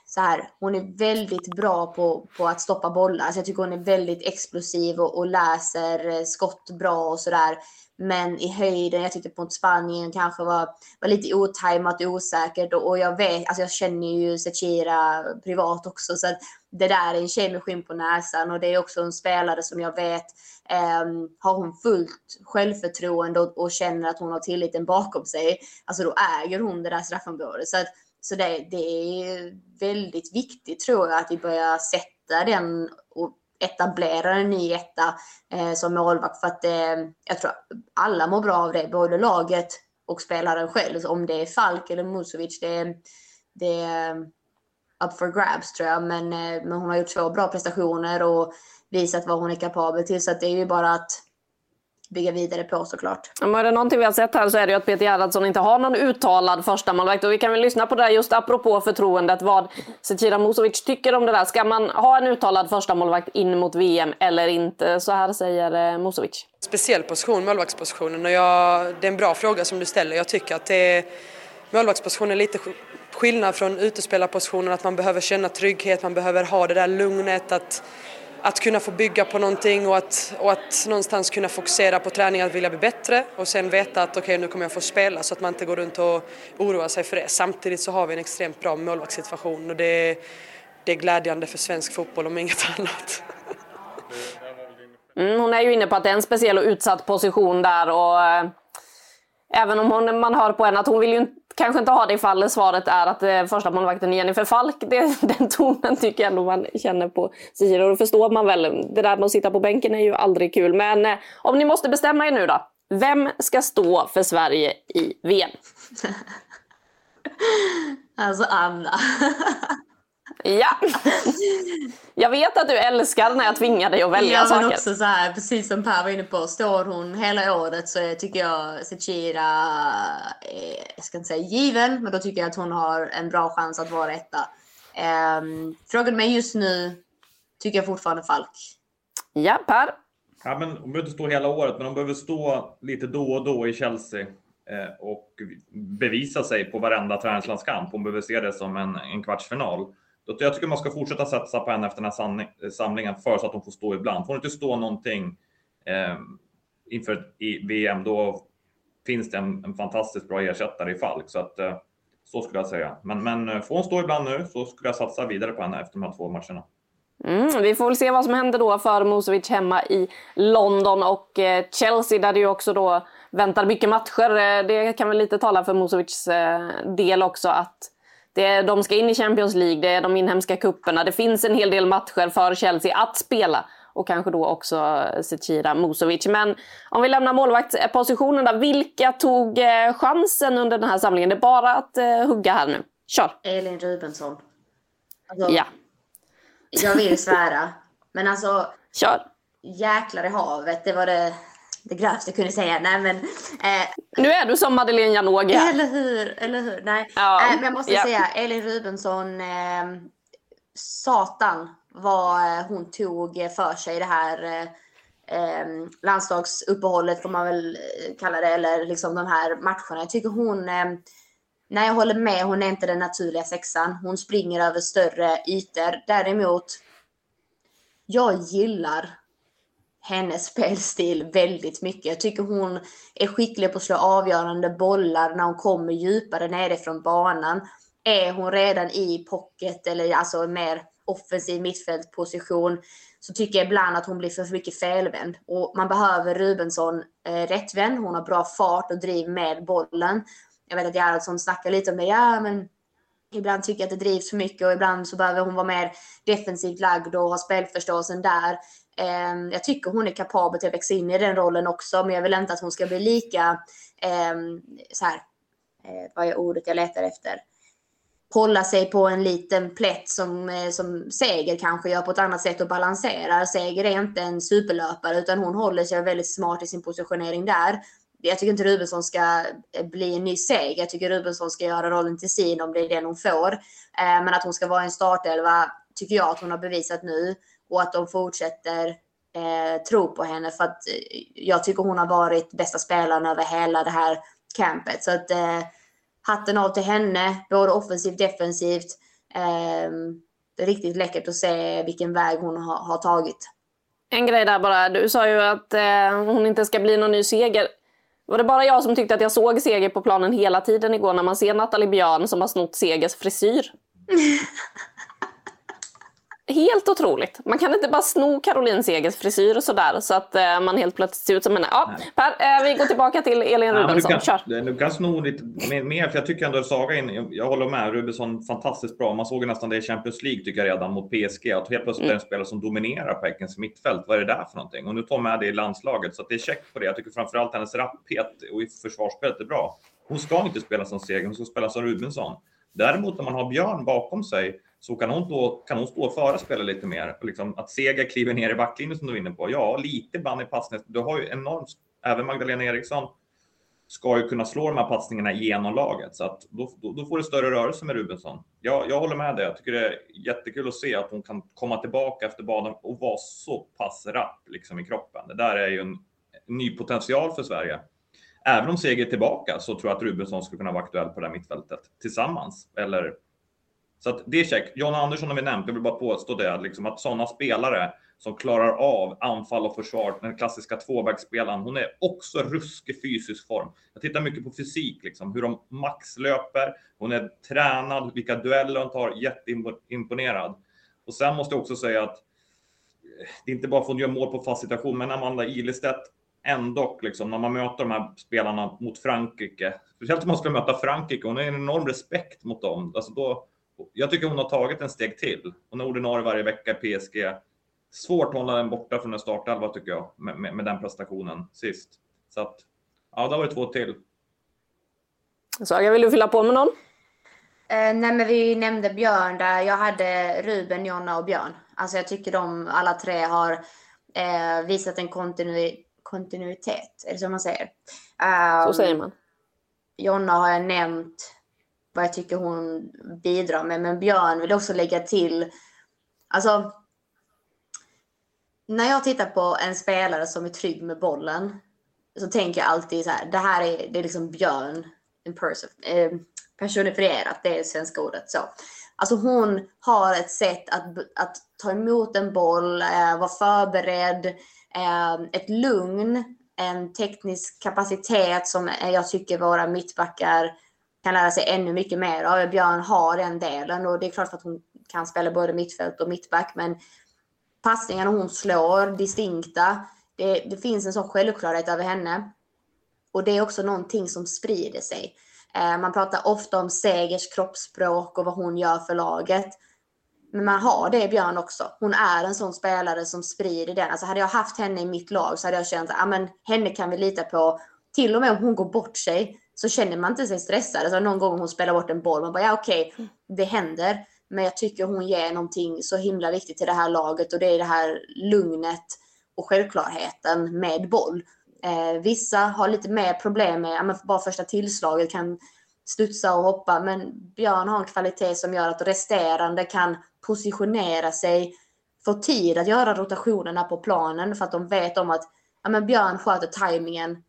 så här, hon är väldigt bra på, på att stoppa bollar. Alltså jag tycker hon är väldigt explosiv och, och läser eh, skott bra och sådär. Men i höjden, jag tyckte mot Spanien kanske var, var lite otajmat och osäkert. Och, och jag vet, alltså jag känner ju Zecira privat också. Så att det där är en tjej med skinn på näsan och det är också en spelare som jag vet eh, har hon fullt självförtroende och, och, känner att hon har tilliten bakom sig. Alltså då äger hon det där straffområdet. Så att så det, det är väldigt viktigt tror jag att vi börjar sätta den etablera en ny etta eh, som målvakt. För att eh, jag tror alla mår bra av det, både laget och spelaren själv. Så om det är Falk eller Musovic, det, det är eh, up for grabs tror jag. Men, eh, men hon har gjort två bra prestationer och visat vad hon är kapabel till. Så det är ju bara att bygga vidare på såklart. Men är det någonting vi har sett här så är det ju att Peter Gerhardsson inte har någon uttalad första målvakt. Och vi kan väl lyssna på det just apropå förtroendet, vad Zecira Musovic tycker om det där. Ska man ha en uttalad första målvakt in mot VM eller inte? Så här säger eh, Musovic. Speciell position, målvaktspositionen. Och jag, det är en bra fråga som du ställer. Jag tycker att det är, målvaktspositionen är lite skillnad från utespelarpositionen. Att man behöver känna trygghet, man behöver ha det där lugnet. att att kunna få bygga på någonting och att, och att någonstans kunna fokusera på träning, att vilja bli bättre och sen veta att okej okay, nu kommer jag få spela så att man inte går runt och oroar sig för det. Samtidigt så har vi en extremt bra målvaktssituation och det är, det är glädjande för svensk fotboll om inget annat. Mm, hon är ju inne på att det är en speciell och utsatt position där och äh, även om hon, man hör på henne att hon vill ju kanske inte ha det ifall svaret är att eh, första målvakten är Jennifer Falk. Det, den tonen tycker jag ändå man känner på Cecilia. Och då förstår man väl. Det där med att sitta på bänken är ju aldrig kul. Men eh, om ni måste bestämma er nu då. Vem ska stå för Sverige i VM? alltså Anna. Ja. Jag vet att du älskar när jag tvingar dig att välja ja, saker. Men också så här, precis som Per var inne på, står hon hela året så tycker jag Zecira, jag ska inte säga given, men då tycker jag att hon har en bra chans att vara etta. Um, frågan mig just nu tycker jag fortfarande Falk. Ja, Per? Ja, men hon behöver inte stå hela året, men hon behöver stå lite då och då i Chelsea eh, och bevisa sig på varenda träningslandskamp. Hon behöver se det som en, en kvartsfinal. Jag tycker man ska fortsätta satsa på henne efter den här eh, samlingen för så att hon får stå ibland. Får hon inte stå någonting eh, inför i VM, då finns det en, en, fantastiskt bra ersättare i Falk. Så att eh, så skulle jag säga. Men, men eh, får hon stå ibland nu så skulle jag satsa vidare på henne efter de här två matcherna. Mm, vi får väl se vad som händer då för Musovic hemma i London och eh, Chelsea där det ju också då väntar mycket matcher. Eh, det kan väl lite tala för Musovics eh, del också att det är, de ska in i Champions League, det är de inhemska kupperna. Det finns en hel del matcher för Chelsea att spela. Och kanske då också Zecira Musovic. Men om vi lämnar målvaktspositionen där. Vilka tog eh, chansen under den här samlingen? Det är bara att uh, hugga här nu. Kör! Elin Rubensson. Alltså, ja. Jag vill svära. Men alltså... Kör! Jäklar i havet, det var det det grövsta jag kunde säga. Nej, men, eh, nu är du som Madeleine Janogy Eller hur, eller hur. Nej. Ja. Eh, men jag måste ja. säga, Elin Rubensson, eh, satan vad eh, hon tog för sig det här eh, eh, landslagsuppehållet får man väl eh, kalla det, eller liksom de här matcherna. Jag tycker hon eh, Nej, jag håller med. Hon är inte den naturliga sexan. Hon springer över större ytor. Däremot, jag gillar hennes spelstil väldigt mycket. Jag tycker hon är skicklig på att slå avgörande bollar när hon kommer djupare nerifrån banan. Är hon redan i pocket eller alltså mer offensiv mittfältposition så tycker jag ibland att hon blir för mycket felvänd. Och man behöver Rubensson eh, rättvänd. Hon har bra fart och driv med bollen. Jag vet att Gerhardsson snackar lite om det. Ja, men ibland tycker jag att det drivs för mycket och ibland så behöver hon vara mer defensivt lagd och ha spelförståelsen där. Ehm, jag tycker hon är kapabel till att växa in i den rollen också, men jag vill inte att hon ska bli lika, ehm, så här, eh, vad är ordet jag letar efter? hålla sig på en liten plätt som, eh, som Seger kanske gör på ett annat sätt och balanserar. Seger är inte en superlöpare utan hon håller sig väldigt smart i sin positionering där. Jag tycker inte Rubensson ska eh, bli en ny Seger. Jag tycker Rubensson ska göra rollen till sin om det är den hon får. Ehm, men att hon ska vara en startelva tycker jag att hon har bevisat nu och att de fortsätter eh, tro på henne för att eh, jag tycker hon har varit bästa spelaren över hela det här campet. Så att eh, hatten av till henne, både offensivt defensivt. Eh, det är riktigt läckert att se vilken väg hon har, har tagit. En grej där bara. Du sa ju att eh, hon inte ska bli någon ny seger. Var det bara jag som tyckte att jag såg Seger på planen hela tiden igår när man ser Nathalie Björn som har snott Segers frisyr? Helt otroligt. Man kan inte bara sno Caroline Segers frisyr och sådär så att eh, man helt plötsligt ser ut som henne. Ja, Per, eh, vi går tillbaka till Elin Rubensson. du, kan, du kan sno lite mer- för jag tycker ändå Saga in, jag, håller med, Rubensson fantastiskt bra. Man såg nästan det i Champions League tycker jag redan mot PSG, att helt plötsligt är det en spelare som dominerar på Häckens mittfält. Vad är det där för någonting? Och nu tar med det i landslaget, så det är check på det. Jag tycker framförallt hennes rapphet och i försvarsspelet är bra. Hon ska inte spela som Seger, hon ska spela som Rubensson. Däremot om man har Björn bakom sig så kan hon, då, kan hon stå och föra lite mer. Och liksom att Seger kliver ner i backlinjen som du är inne på. Ja, lite ibland i passningen. Du har ju enormt, även Magdalena Eriksson ska ju kunna slå de här passningarna genom laget. Så att då, då, då får du större rörelse med Rubensson. Jag, jag håller med dig. Jag tycker det är jättekul att se att hon kan komma tillbaka efter banan och vara så pass rapp liksom, i kroppen. Det där är ju en, en ny potential för Sverige. Även om Seger är tillbaka så tror jag att Rubensson skulle kunna vara aktuell på det här mittfältet tillsammans. Eller så att det är check. John Andersson har vi nämnt. Jag vill bara påstå det, liksom att sådana spelare som klarar av anfall och försvar, den klassiska tvåvägsspelaren, hon är också ruskig fysisk form. Jag tittar mycket på fysik, liksom, hur de maxlöper. Hon är tränad, vilka dueller hon tar, jätteimponerad. Och sen måste jag också säga att eh, det är inte bara för att hon gör mål på fast situation, men Amanda Ilestedt ändå, liksom, när man möter de här spelarna mot Frankrike, speciellt om man ska möta Frankrike, hon har en enorm respekt mot dem. Alltså då, jag tycker hon har tagit en steg till. Hon är ordinarie varje vecka i PSG. Svårt att hålla den borta från en startelva tycker jag, med, med, med den prestationen sist. Så att, ja, där var det två till. Saga, vill du fylla på med någon? Eh, nej men vi nämnde Björn där. Jag hade Ruben, Jonna och Björn. Alltså jag tycker de alla tre har eh, visat en kontinu kontinuitet. Är det så man säger? Så Um, säger man. Jonna har jag nämnt vad jag tycker hon bidrar med. Men Björn vill också lägga till. Alltså. När jag tittar på en spelare som är trygg med bollen. Så tänker jag alltid så här. Det här är, det är liksom Björn. Eh, personifierat. Det är svenska ordet. Så. Alltså hon har ett sätt att, att ta emot en boll. Eh, vara förberedd. Eh, ett lugn. En teknisk kapacitet som jag tycker våra mittbackar kan lära sig ännu mycket mer av. Björn har den delen och det är klart för att hon kan spela både mittfält och mittback. Men passningarna hon slår, distinkta. Det, det finns en sån självklarhet över henne. Och det är också någonting som sprider sig. Eh, man pratar ofta om Segers kroppsspråk och vad hon gör för laget. Men man har det i Björn också. Hon är en sån spelare som sprider den. Alltså hade jag haft henne i mitt lag så hade jag känt att ah, henne kan vi lita på. Till och med om hon går bort sig så känner man inte sig stressad. Alltså någon gång hon spelar bort en boll, man bara ja okej, okay, det händer. Men jag tycker hon ger någonting så himla viktigt till det här laget och det är det här lugnet och självklarheten med boll. Eh, vissa har lite mer problem med, ja, bara första tillslaget kan studsa och hoppa. Men Björn har en kvalitet som gör att resterande kan positionera sig, få tid att göra rotationerna på planen för att de vet om att ja, men Björn sköter tajmingen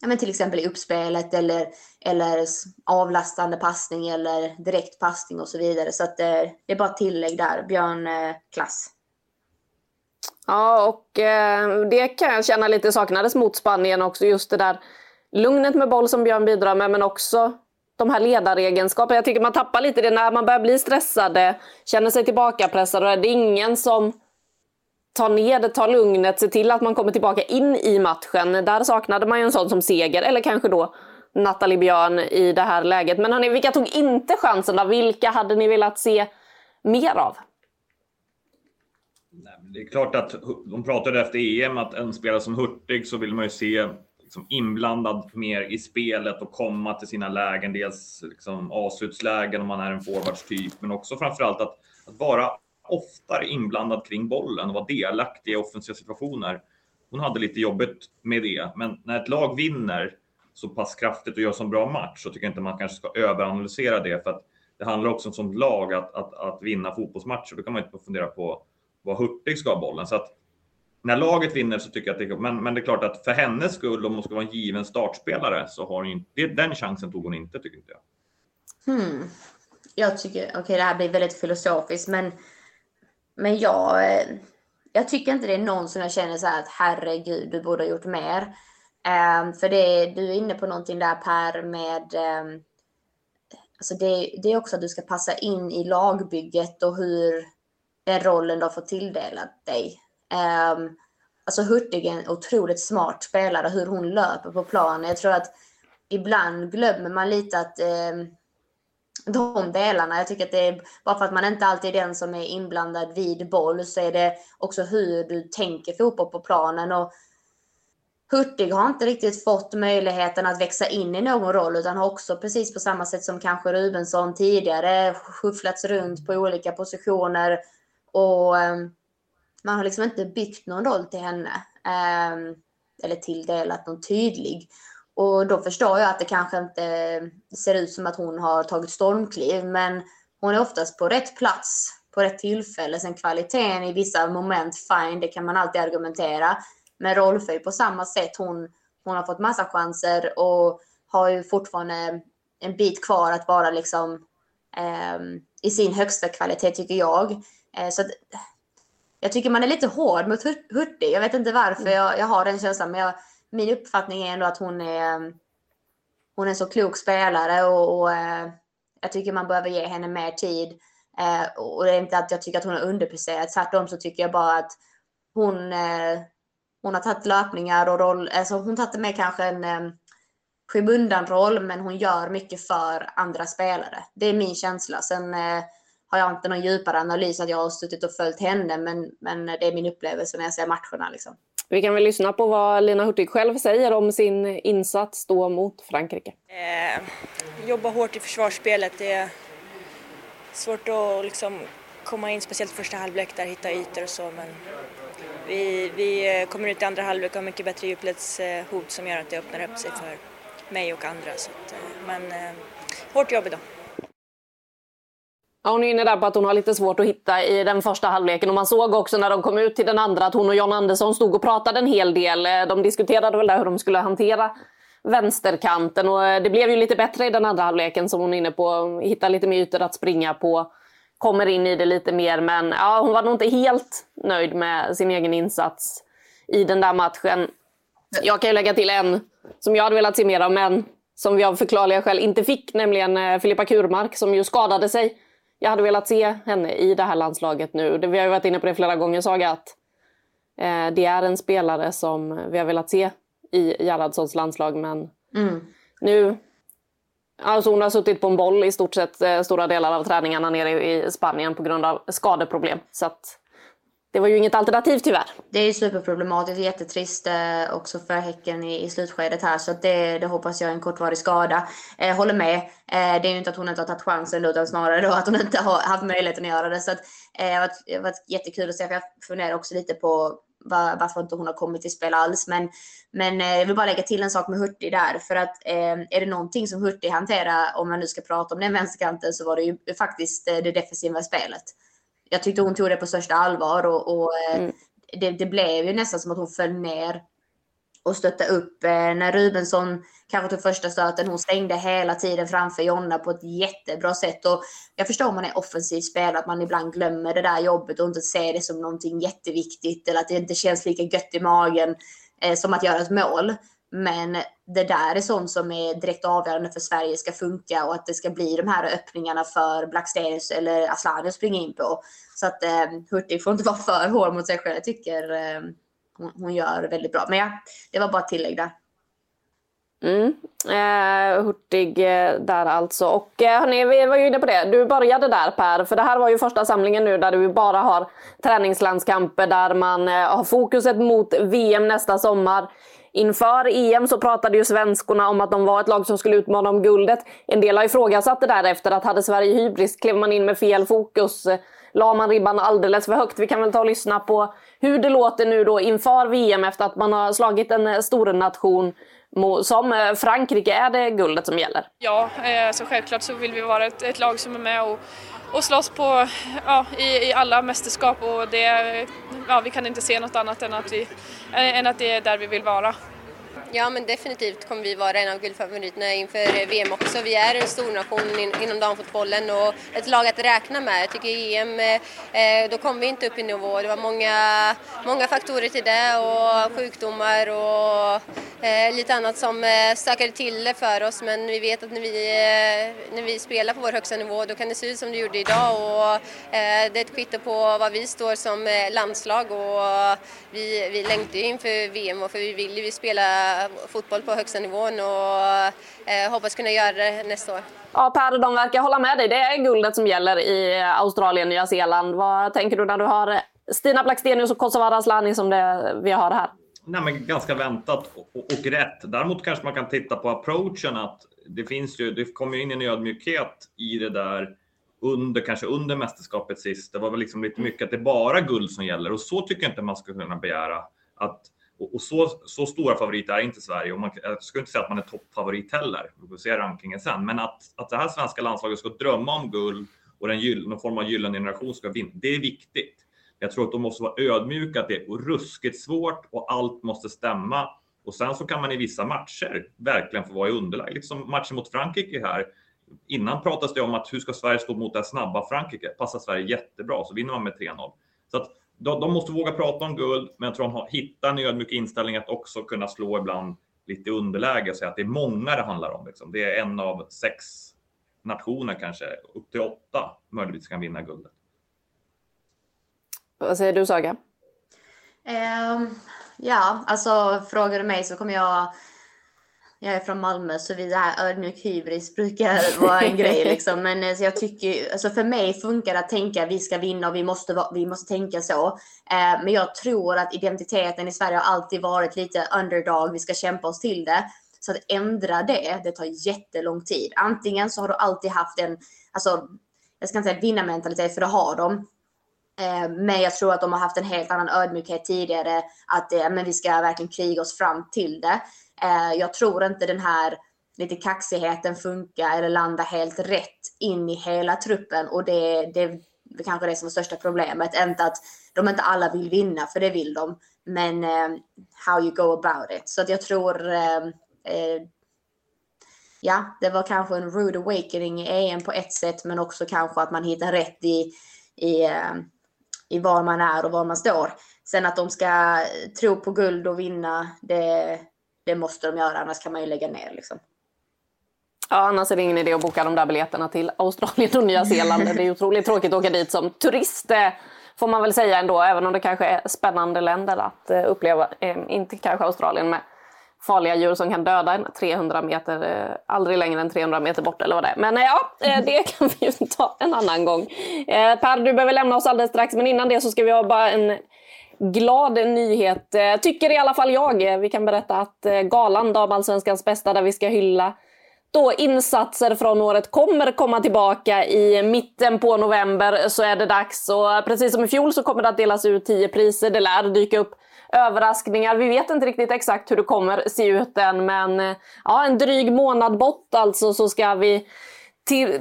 ja, men till exempel i uppspelet eller, eller avlastande passning eller direkt passning och så vidare. Så att, eh, det är bara tillägg där. Björn, eh, klass. Ja, och eh, det kan jag känna lite saknades mot Spanien också. Just det där lugnet med boll som Björn bidrar med, men också de här ledaregenskaperna. Jag tycker man tappar lite det när man börjar bli stressade, känner sig tillbakapressad och är det ingen som ta ner det, ta lugnet, se till att man kommer tillbaka in i matchen. Där saknade man ju en sån som Seger, eller kanske då Nathalie Björn i det här läget. Men hörni, vilka tog inte chansen då? Vilka hade ni velat se mer av? Det är klart att de pratade efter EM att en spelare som Hurtig så vill man ju se liksom inblandad mer i spelet och komma till sina lägen. Dels liksom avslutslägen om man är en forwardstyp, men också framförallt att, att vara oftare inblandad kring bollen och var delaktig i offensiva situationer. Hon hade lite jobbigt med det, men när ett lag vinner så pass kraftigt och gör så bra match så tycker jag inte man kanske ska överanalysera det för att det handlar också om som lag att, att, att vinna fotbollsmatcher. Då kan man inte fundera på vad Hurtig ska ha bollen. Så att när laget vinner så tycker jag att det men, men det är klart att för hennes skull, om hon ska vara en given startspelare, så har hon inte, den chansen tog hon inte, tycker inte jag. Hmm. jag tycker, okej okay, det här blir väldigt filosofiskt men, men jag, eh, jag tycker inte det är någon som jag känner så här att herregud, du borde ha gjort mer. Um, för det, du är inne på någonting där Per med um, alltså det, det är också att du ska passa in i lagbygget och hur den rollen du har fått tilldelat dig. Um, alltså Hurtig är en otroligt smart spelare, hur hon löper på planen. Jag tror att ibland glömmer man lite att um, de delarna. Jag tycker att det är, bara för att man inte alltid är den som är inblandad vid boll så är det också hur du tänker fotboll på planen. Och Hurtig har inte riktigt fått möjligheten att växa in i någon roll utan har också precis på samma sätt som kanske Rubensson tidigare skyfflats runt på olika positioner och ehm, man har liksom inte byggt någon roll till henne. Ehm, eller tilldelat någon tydlig. Och då förstår jag att det kanske inte ser ut som att hon har tagit stormkliv, men hon är oftast på rätt plats på rätt tillfälle. Sen kvaliteten i vissa moment, fine, det kan man alltid argumentera. Men Rolfö är på samma sätt. Hon, hon har fått massa chanser och har ju fortfarande en bit kvar att vara liksom eh, i sin högsta kvalitet tycker jag. Eh, så att, jag tycker man är lite hård mot Hurtig. Jag vet inte varför jag, jag har den känslan, men jag, min uppfattning är ändå att hon är, mm, hon är en så klok spelare och, och eh, jag tycker man behöver ge henne mer tid. Eh, och det är inte att jag tycker att hon har underpresterat. Tvärtom så tycker jag bara att hon, eh, hon har tagit löpningar och roll. Alltså hon har tagit med kanske en eh, skymundan-roll, men hon gör mycket för andra spelare. Det är min känsla. Sen eh, har jag inte någon djupare analys att jag har suttit och följt henne, men, men det är min upplevelse när jag ser matcherna. Liksom. Vi kan väl lyssna på vad Lina Hurtig själv säger om sin insats då mot Frankrike. Eh, jobba hårt i försvarsspelet. Det är svårt att liksom komma in, speciellt första halvlek där, hitta ytor och så. Men vi, vi kommer ut i andra halvlek och har mycket bättre djupledshot som gör att det öppnar upp sig för mig och andra. Så att, eh, men eh, hårt jobb idag. Ja, hon är inne där på att hon har lite svårt att hitta i den första halvleken och man såg också när de kom ut till den andra att hon och John Andersson stod och pratade en hel del. Eh, de diskuterade väl där hur de skulle hantera vänsterkanten och eh, det blev ju lite bättre i den andra halvleken som hon är inne på. Hitta lite mer ytor att springa på, kommer in i det lite mer men ja, hon var nog inte helt nöjd med sin egen insats i den där matchen. Jag kan ju lägga till en som jag hade velat se mer av men som vi av förklarliga skäl inte fick, nämligen eh, Filippa Kurmark som ju skadade sig jag hade velat se henne i det här landslaget nu. Vi har ju varit inne på det flera gånger Saga, att eh, det är en spelare som vi har velat se i Gerhardssons landslag. Men mm. nu, alltså hon har suttit på en boll i stort sett eh, stora delar av träningarna nere i Spanien på grund av skadeproblem. Så att, det var ju inget alternativ tyvärr. Det är superproblematiskt och jättetrist eh, också för Häcken i, i slutskedet här. Så det, det hoppas jag är en kortvarig skada. Eh, håller med. Eh, det är ju inte att hon inte har tagit chansen utan snarare då att hon inte har haft möjligheten att göra det. Så att, eh, det har varit, det har varit jättekul att se. För jag funderar också lite på var, varför inte hon har kommit till spel alls. Men, men eh, jag vill bara lägga till en sak med Hurtig där. För att eh, är det någonting som Hurtig hanterar, om man nu ska prata om den vänsterkanten, så var det ju faktiskt eh, det defensiva spelet jag tyckte hon tog det på största allvar och, och eh, mm. det, det, blev ju nästan som att hon föll ner och stötte upp. Eh, när Rubensson kanske tog första stöten, hon stängde hela tiden framför Jonna på ett jättebra sätt. Och jag förstår om man är offensiv spelare, att man ibland glömmer det där jobbet och inte ser det som någonting jätteviktigt eller att det inte känns lika gött i magen eh, som att göra ett mål. Men det där är sånt som är direkt avgörande för att Sverige ska funka och att det ska bli de här öppningarna för Blackstenius eller Asllani att springa in på. Så att eh, Hurtig får inte vara för hård mot sig själv. Jag tycker eh, hon, hon, gör det väldigt bra. Men ja, det var bara ett tillägg där. Mm. Eh, Hurtig eh, där alltså. Och eh, hörni, vi var ju inne på det. Du började där Per, för det här var ju första samlingen nu där du bara har träningslandskamper där man eh, har fokuset mot VM nästa sommar. Inför EM så pratade ju svenskorna om att de var ett lag som skulle utmana om guldet. En del har ifrågasatt det därefter att hade Sverige hybris klev man in med fel fokus. Eh, la man ribban alldeles för högt? Vi kan väl ta och lyssna på hur det låter nu då inför VM efter att man har slagit en eh, stor nation som eh, Frankrike. Är det guldet som gäller? Ja, så självklart så vill vi vara ett, ett lag som är med och och slåss på, ja, i, i alla mästerskap och det, ja, vi kan inte se något annat än att, vi, än att det är där vi vill vara. Ja, men definitivt kommer vi vara en av guldfavoriterna inför VM också. Vi är en stor nation in, inom damfotbollen och ett lag att räkna med. Jag tycker EM, eh, då kom vi inte upp i nivå. Det var många, många faktorer till det och sjukdomar och eh, lite annat som eh, stökade till det för oss. Men vi vet att när vi, eh, när vi spelar på vår högsta nivå då kan det se ut som det gjorde idag och eh, det är ett kvitto på var vi står som eh, landslag och vi, vi längtar ju inför VM och för vi vill ju spela fotboll på högsta nivån och eh, hoppas kunna göra det nästa år. Ja, Per, de verkar hålla med dig. Det är guldet som gäller i Australien, Nya Zeeland. Vad tänker du när du har Stina Blackstenius och Kosovare Asllani som det vi har här? Nej, men ganska väntat och, och, och, rätt. Däremot kanske man kan titta på approachen att det finns ju, det kommer in en ödmjukhet i det där under, kanske under mästerskapet sist. Det var väl liksom lite mycket att det är bara guld som gäller och så tycker jag inte man ska kunna begära att och, så, så stora favoriter är inte Sverige och man, jag skulle inte säga att man är toppfavorit heller. Vi får se rankingen sen. Men att, att det här svenska landslaget ska drömma om guld och den gyll, någon form av gyllene generation ska vinna, det är viktigt. Jag tror att de måste vara ödmjuka, att det är ruskigt svårt och allt måste stämma. Och sen så kan man i vissa matcher verkligen få vara i underläge. Liksom matchen mot Frankrike här. Innan pratades det om att hur ska Sverige stå mot det snabba Frankrike? Passar Sverige jättebra, så vinner man med 3-0. Så att de, de, måste våga prata om guld, men jag tror de hittar en ödmjuk inställning att också kunna slå ibland lite underläge och säga att det är många det handlar om. Liksom. Det är en av sex nationer kanske, upp till åtta möjligtvis kan vinna guldet. Vad säger du Saga? Um, ja, alltså frågar du mig så kommer jag jag är från Malmö så vi här ödmjuk hybris brukar vara en grej liksom. Men alltså, jag tycker, alltså för mig funkar det att tänka vi ska vinna och vi måste, vi måste tänka så. Eh, men jag tror att identiteten i Sverige har alltid varit lite underdog. Vi ska kämpa oss till det. Så att ändra det, det tar jättelång tid. Antingen så har du alltid haft en, alltså jag ska inte säga vinnarmentalitet för det har de. Eh, men jag tror att de har haft en helt annan ödmjukhet tidigare. Att eh, men vi ska verkligen kriga oss fram till det. Eh, jag tror inte den här lite kaxigheten funkar eller landar helt rätt in i hela truppen och det, det är kanske det som är största problemet. Inte att de inte alla vill vinna, för det vill de, men how you go about it. Så att jag tror ja, det var kanske en rude awakening i EM på ett sätt, men också kanske att man hittar rätt i, i, i var man är och var man står. Sen att de ska tro på guld och vinna, det, det måste de göra, annars kan man ju lägga ner. Liksom. Ja, annars är det ingen idé att boka de där biljetterna till Australien och Nya Zeeland. Det är otroligt tråkigt att åka dit som turist, eh, får man väl säga ändå, även om det kanske är spännande länder att eh, uppleva. Eh, inte kanske Australien med farliga djur som kan döda en 300 meter, eh, aldrig längre än 300 meter bort eller vad det är. Men eh, ja, eh, det kan vi ju ta en annan gång. Per, du behöver lämna oss alldeles strax, men innan det så ska vi ha bara en glad nyhet, tycker i alla fall jag. Vi kan berätta att galan Damallsvenskans bästa där vi ska hylla då insatser från året kommer komma tillbaka i mitten på november så är det dags. Och precis som i fjol så kommer det att delas ut 10 priser. Det lär dyka upp överraskningar. Vi vet inte riktigt exakt hur det kommer se ut än men eh, ja, en dryg månad bort alltså så ska vi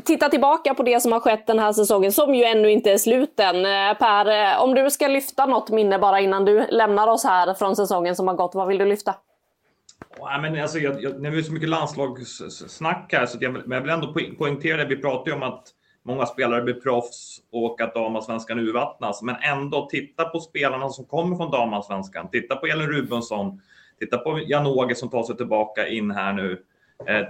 titta tillbaka på det som har skett den här säsongen, som ju ännu inte är slut än. Eh, per, eh, om du ska lyfta något minne bara innan du lämnar oss här från säsongen som har gått, vad vill du lyfta? Ja, men alltså, jag, jag, när vi har så mycket landslagssnack här, så jag, men jag vill ändå poängtera det. Vi pratar ju om att många spelare blir proffs och att damallsvenskan urvattnas. Men ändå, titta på spelarna som kommer från damallsvenskan. Titta på Elin Rubensson. Titta på Jan-Åge som tar sig tillbaka in här nu. Eh,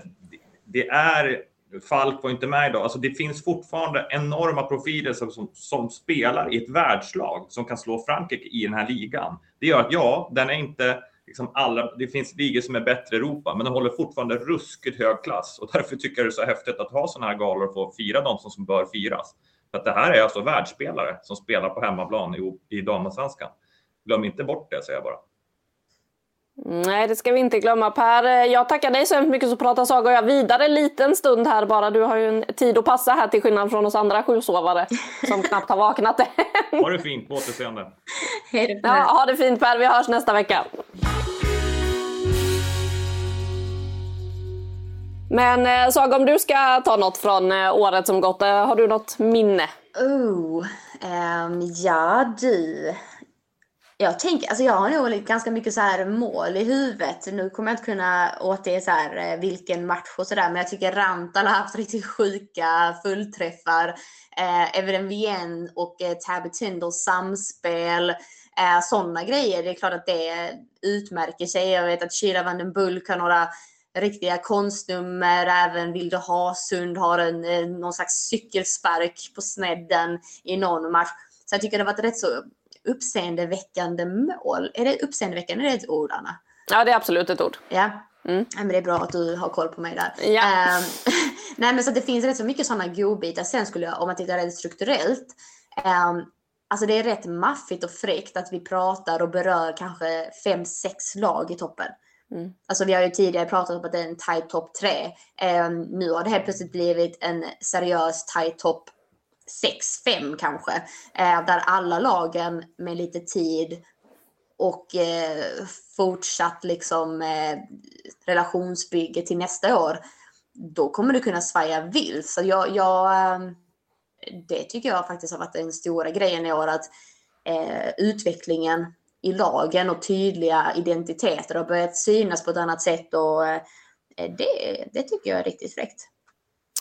det är Falk var inte med idag. Alltså det finns fortfarande enorma profiler som, som, som, spelar i ett världslag som kan slå Frankrike i den här ligan. Det gör att ja, den är inte liksom alla. Det finns ligor som är bättre i Europa, men de håller fortfarande ruskigt hög klass och därför tycker jag det är så häftigt att ha sådana här galor och få fira dem som, som bör firas. För att det här är alltså världsspelare som spelar på hemmaplan i, i damallsvenskan. Glöm inte bort det, säger jag bara. Nej, det ska vi inte glömma Per. Jag tackar dig så mycket så pratar Saga och jag vidare en liten stund här bara. Du har ju en tid att passa här till skillnad från oss andra sjusovare som knappt har vaknat än. Ha det fint, på återseende. Ja, ha det fint Per, vi hörs nästa vecka. Men eh, Saga, om du ska ta något från eh, året som gått, eh, har du något minne? Oh, um, ja du. Jag tänker, alltså jag har nog ganska mycket så här mål i huvudet. Nu kommer jag inte kunna återge så här eh, vilken match och sådär, men jag tycker Rantal har haft riktigt sjuka fullträffar. Eh, Evren Vien och eh, Tabby Tindalls samspel. Eh, Sådana grejer, det är klart att det utmärker sig. Jag vet att Shira van den Bulk har några riktiga konstnummer. Även Vilde Hasund har en, eh, någon slags cykelspark på snedden i någon match. Så jag tycker det har varit rätt så uppseendeväckande mål. Är det uppseendeväckande? Är det ett ord, Anna? Ja, det är absolut ett ord. Ja. Mm. ja men det är bra att du har koll på mig där. Ja. Um, nej, men så det finns rätt så mycket sådana godbitar. Sen skulle jag, om man tittar rent strukturellt, um, alltså det är rätt maffigt och fräckt att vi pratar och berör kanske fem, sex lag i toppen. Mm. Alltså vi har ju tidigare pratat om att det är en tight topp tre. Um, nu har det helt plötsligt blivit en seriös tight topp 6-5 kanske. Eh, där alla lagen med lite tid och eh, fortsatt liksom eh, relationsbygge till nästa år. Då kommer du kunna svaja vilt. Så jag, jag, eh, det tycker jag faktiskt har varit den stora grejen i år. Att eh, utvecklingen i lagen och tydliga identiteter har börjat synas på ett annat sätt. Och eh, det, det tycker jag är riktigt fräckt.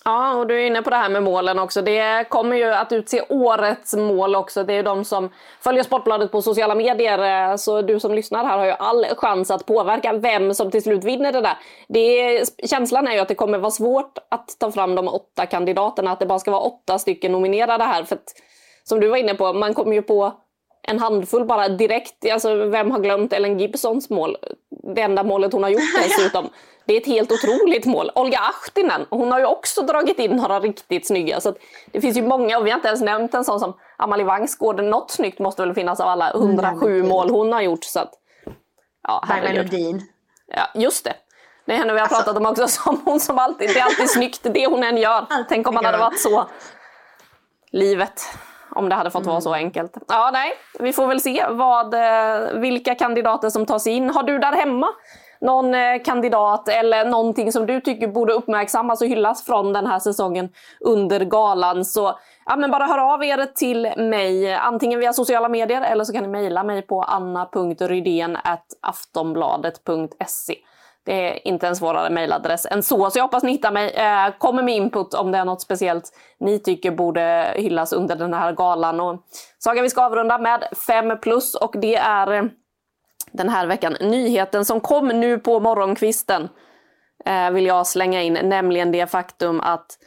Ja, och du är inne på det här med målen också. Det kommer ju att utse årets mål också. Det är de som följer Sportbladet på sociala medier. Så du som lyssnar här har ju all chans att påverka vem som till slut vinner det där. Det är, känslan är ju att det kommer vara svårt att ta fram de åtta kandidaterna. Att det bara ska vara åtta stycken nominerade här. För att, som du var inne på, man kommer ju på en handfull bara direkt. Alltså, vem har glömt Ellen Gibsons mål? Det enda målet hon har gjort dessutom. Det är ett helt otroligt mål. Olga Ahtinen, hon har ju också dragit in några riktigt snygga. Så det finns ju många, och vi har inte ens nämnt en sån som Amalie Vangsgård. Något snyggt måste väl finnas av alla 107 mm, mål hon har gjort. Så att, ja. Ja, just det. Det är henne vi har pratat om också, som hon som alltid, det är alltid snyggt det hon än gör. Tänk om man hade varit så. Livet om det hade fått mm. vara så enkelt. Ja, nej, vi får väl se vad, eh, vilka kandidater som tas in. Har du där hemma någon eh, kandidat eller någonting som du tycker borde uppmärksammas och hyllas från den här säsongen under galan så ja, men bara hör av er till mig antingen via sociala medier eller så kan ni mejla mig på anna.rydén aftonbladet.se. Det är inte en svårare mejladress än så. Så jag hoppas ni hittar mig. Eh, kommer med input om det är något speciellt ni tycker borde hyllas under den här galan. Och Saga, vi ska avrunda med 5 plus och det är eh, den här veckan nyheten som kom nu på morgonkvisten. Eh, vill jag slänga in, nämligen det faktum att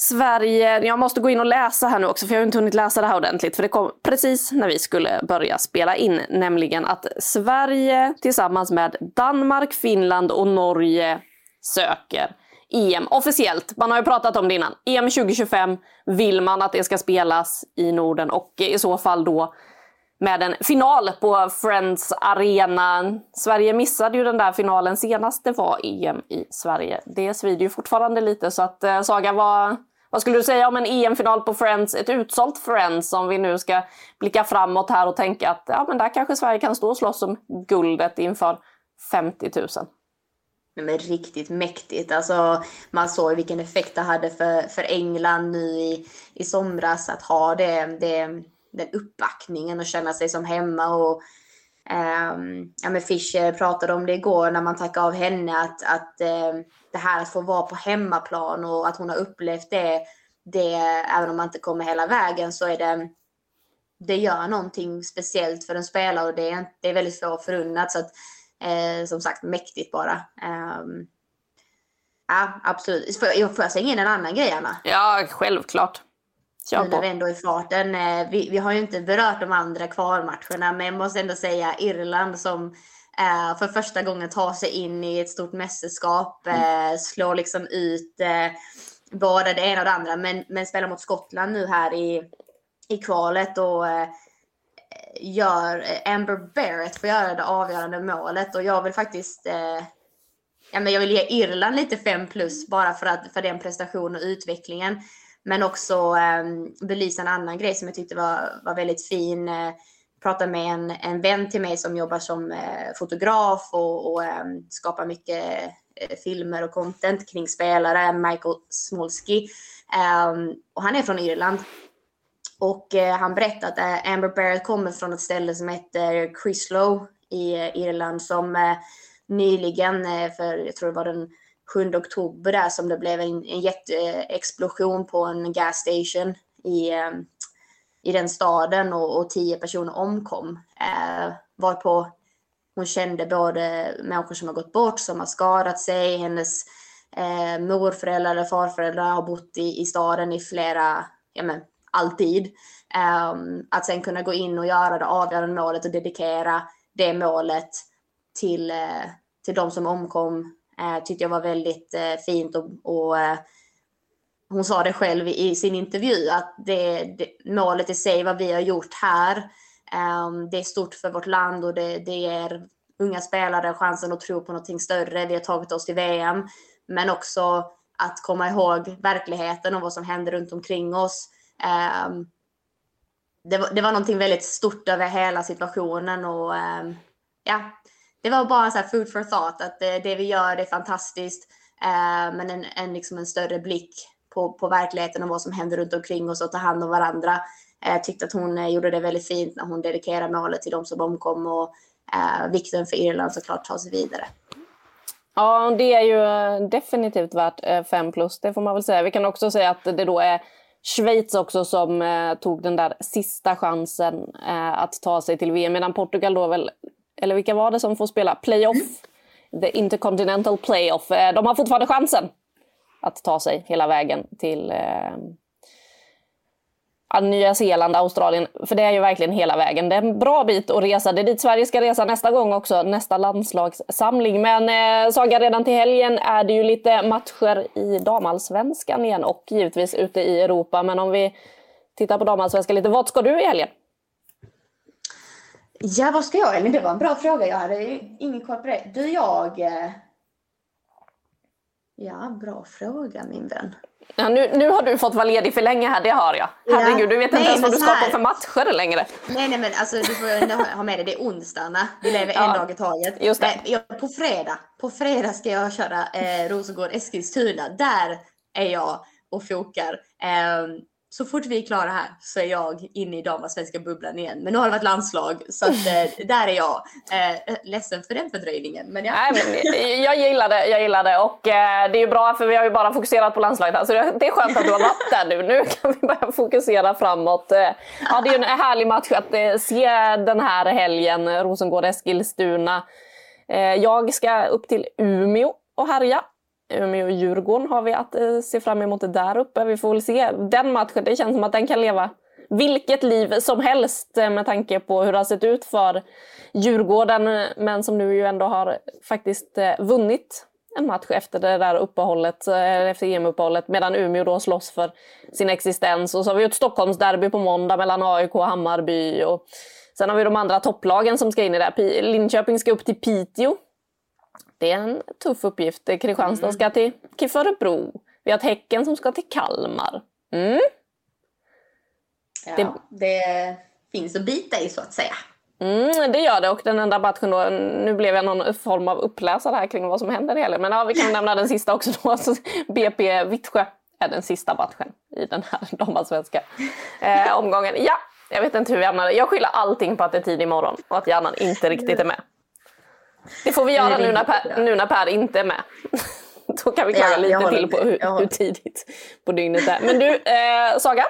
Sverige, jag måste gå in och läsa här nu också för jag har inte hunnit läsa det här ordentligt för det kom precis när vi skulle börja spela in. Nämligen att Sverige tillsammans med Danmark, Finland och Norge söker EM officiellt. Man har ju pratat om det innan. EM 2025 vill man att det ska spelas i Norden och i så fall då med en final på Friends Arena. Sverige missade ju den där finalen senast det var EM i Sverige. Det svider ju fortfarande lite så att eh, Saga, vad, vad skulle du säga om en EM-final på Friends, ett utsålt Friends om vi nu ska blicka framåt här och tänka att ja, men där kanske Sverige kan stå och slåss om guldet inför 50 000? Men riktigt mäktigt. Alltså, man såg vilken effekt det hade för, för England nu i, i somras att ha det, det den uppbackningen och känna sig som hemma. Och, um, ja, men Fischer pratade om det igår när man tackade av henne, att, att um, det här att få vara på hemmaplan och att hon har upplevt det, det, även om man inte kommer hela vägen, så är det det gör någonting speciellt för en spelare och det är, det är väldigt få förunnat. Så att, eh, som sagt, mäktigt bara. Um, ja, absolut. Får jag, får jag slänga in en annan grej, Anna? Ja, självklart. Kör nu när vi ändå är i farten. Eh, vi, vi har ju inte berört de andra kvalmatcherna, men jag måste ändå säga Irland som eh, för första gången tar sig in i ett stort mästerskap, mm. eh, slår liksom ut både det ena och det andra, men, men spelar mot Skottland nu här i, i kvalet och gör Amber Barrett får göra det avgörande målet och jag vill faktiskt eh, ja, men jag vill ge Irland lite 5 plus bara för, att, för den prestationen och utvecklingen. Men också eh, belysa en annan grej som jag tyckte var, var väldigt fin. Eh, pratade med en, en vän till mig som jobbar som eh, fotograf och, och eh, skapar mycket eh, filmer och content kring spelare, Michael Smolski. Ehm, och han är från Irland. Och eh, han berättade att eh, Amber Barrett kommer från ett ställe som heter Crislow i eh, Irland som eh, nyligen, eh, för jag tror det var den 7 oktober där som det blev en, en jätteexplosion på en gasstation i, eh, i den staden och, och tio personer omkom. Eh, varpå hon kände både människor som har gått bort, som har skadat sig, hennes eh, morföräldrar eller farföräldrar har bott i, i staden i flera, ja men alltid. Um, att sen kunna gå in och göra det avgörande målet och dedikera det målet till, eh, till de som omkom Eh, tyckte jag var väldigt eh, fint och, och eh, hon sa det själv i, i sin intervju att det, det, målet i sig, vad vi har gjort här, ehm, det är stort för vårt land och det, det ger unga spelare chansen att tro på någonting större. Vi har tagit oss till VM, men också att komma ihåg verkligheten och vad som händer runt omkring oss. Ehm, det, var, det var någonting väldigt stort över hela situationen och ehm, ja, det var bara så food for thought att det, det vi gör det är fantastiskt. Eh, men en, en, liksom en större blick på, på verkligheten och vad som händer runt omkring oss och ta hand om varandra. Eh, jag tyckte att hon eh, gjorde det väldigt fint när hon dedikerade målet till de som omkom och eh, vikten för Irland såklart ta sig vidare. Ja, det är ju eh, definitivt värt 5 plus, det får man väl säga. Vi kan också säga att det då är Schweiz också som eh, tog den där sista chansen eh, att ta sig till VM. Medan Portugal då väl, eller vilka var det som får spela playoff? The Intercontinental Playoff. Eh, de har fortfarande chansen att ta sig hela vägen till eh, Nya Zeeland, Australien. För det är ju verkligen hela vägen. Det är en bra bit att resa. Det är dit Sverige ska resa nästa gång också, nästa landslagssamling. Men eh, Saga, redan till helgen är det ju lite matcher i damallsvenskan igen och givetvis ute i Europa. Men om vi tittar på damallsvenskan lite, vad ska du i helgen? Ja, vad ska jag Elin? Det var en bra fråga. Jag hade ingen koll på det. Du, jag... Eh, ja, bra fråga min vän. Ja, nu, nu har du fått vara ledig för länge här, det har jag. Herregud, ja. du vet inte nej, ens vad du ska på för matcher längre. Nej, nej men alltså du får ha med dig, det är onsdagarna. Vi lever ja. en dag i taget. Just det. Eh, jag, på fredag, på fredag ska jag köra eh, Rosengård-Eskilstuna. Där är jag och fokar. Eh, så fort vi är klara här så är jag inne i damallsvenska bubblan igen. Men nu har det varit landslag så att, eh, där är jag. Eh, ledsen för den fördröjningen. Men ja. Nej, men jag gillar det, jag gillar det och eh, det är ju bra för vi har ju bara fokuserat på landslaget här så det är skönt att du har varit där nu. Nu kan vi börja fokusera framåt. Eh, ja, det är ju en härlig match att eh, se den här helgen, Rosengård-Eskilstuna. Eh, jag ska upp till Umeå och härja Umeå och Djurgården har vi att eh, se fram emot där uppe. Vi får väl se. Den matchen, det känns som att den kan leva vilket liv som helst eh, med tanke på hur det har sett ut för Djurgården. Eh, men som nu ju ändå har faktiskt vunnit en match efter det där uppehållet, efter EM-uppehållet, medan Umeå då slåss för sin existens. Och så har vi ett Stockholmsderby på måndag mellan AIK och Hammarby. Och sen har vi de andra topplagen som ska in i det. Linköping ska upp till Piteå det är en tuff uppgift. Kristianstad mm. ska till KIF Örebro. Vi har ett Häcken som ska till Kalmar. Mm. Ja, det... det finns att bita i så att säga. Mm, det gör det och den enda matchen då, nu blev jag någon form av uppläsare här kring vad som händer i helgen. Men ja, vi kan nämna den sista också då. Alltså, BP Vittsjö är den sista matchen i den här damallsvenska eh, omgången. Ja, jag vet inte hur vi hamnade. Jag skyller allting på att det är tid imorgon och att hjärnan inte riktigt är med. Det får vi göra nu när, per, nu när Per inte är med. Då kan vi klaga ja, lite till på hur, hur, tidigt på dygnet det är. Men du, eh, Saga.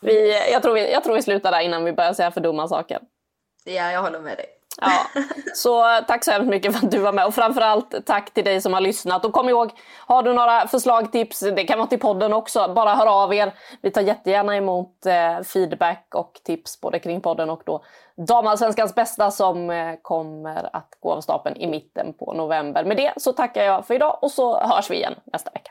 Vi, jag, tror vi, jag tror vi slutar där innan vi börjar säga för dumma saker. Ja, jag håller med dig. Ja, så tack så hemskt mycket för att du var med och framförallt tack till dig som har lyssnat. Och kom ihåg, har du några förslag, tips, det kan vara till podden också, bara hör av er. Vi tar jättegärna emot eh, feedback och tips både kring podden och då Damallsvenskans bästa som eh, kommer att gå av stapeln i mitten på november. Med det så tackar jag för idag och så hörs vi igen nästa vecka.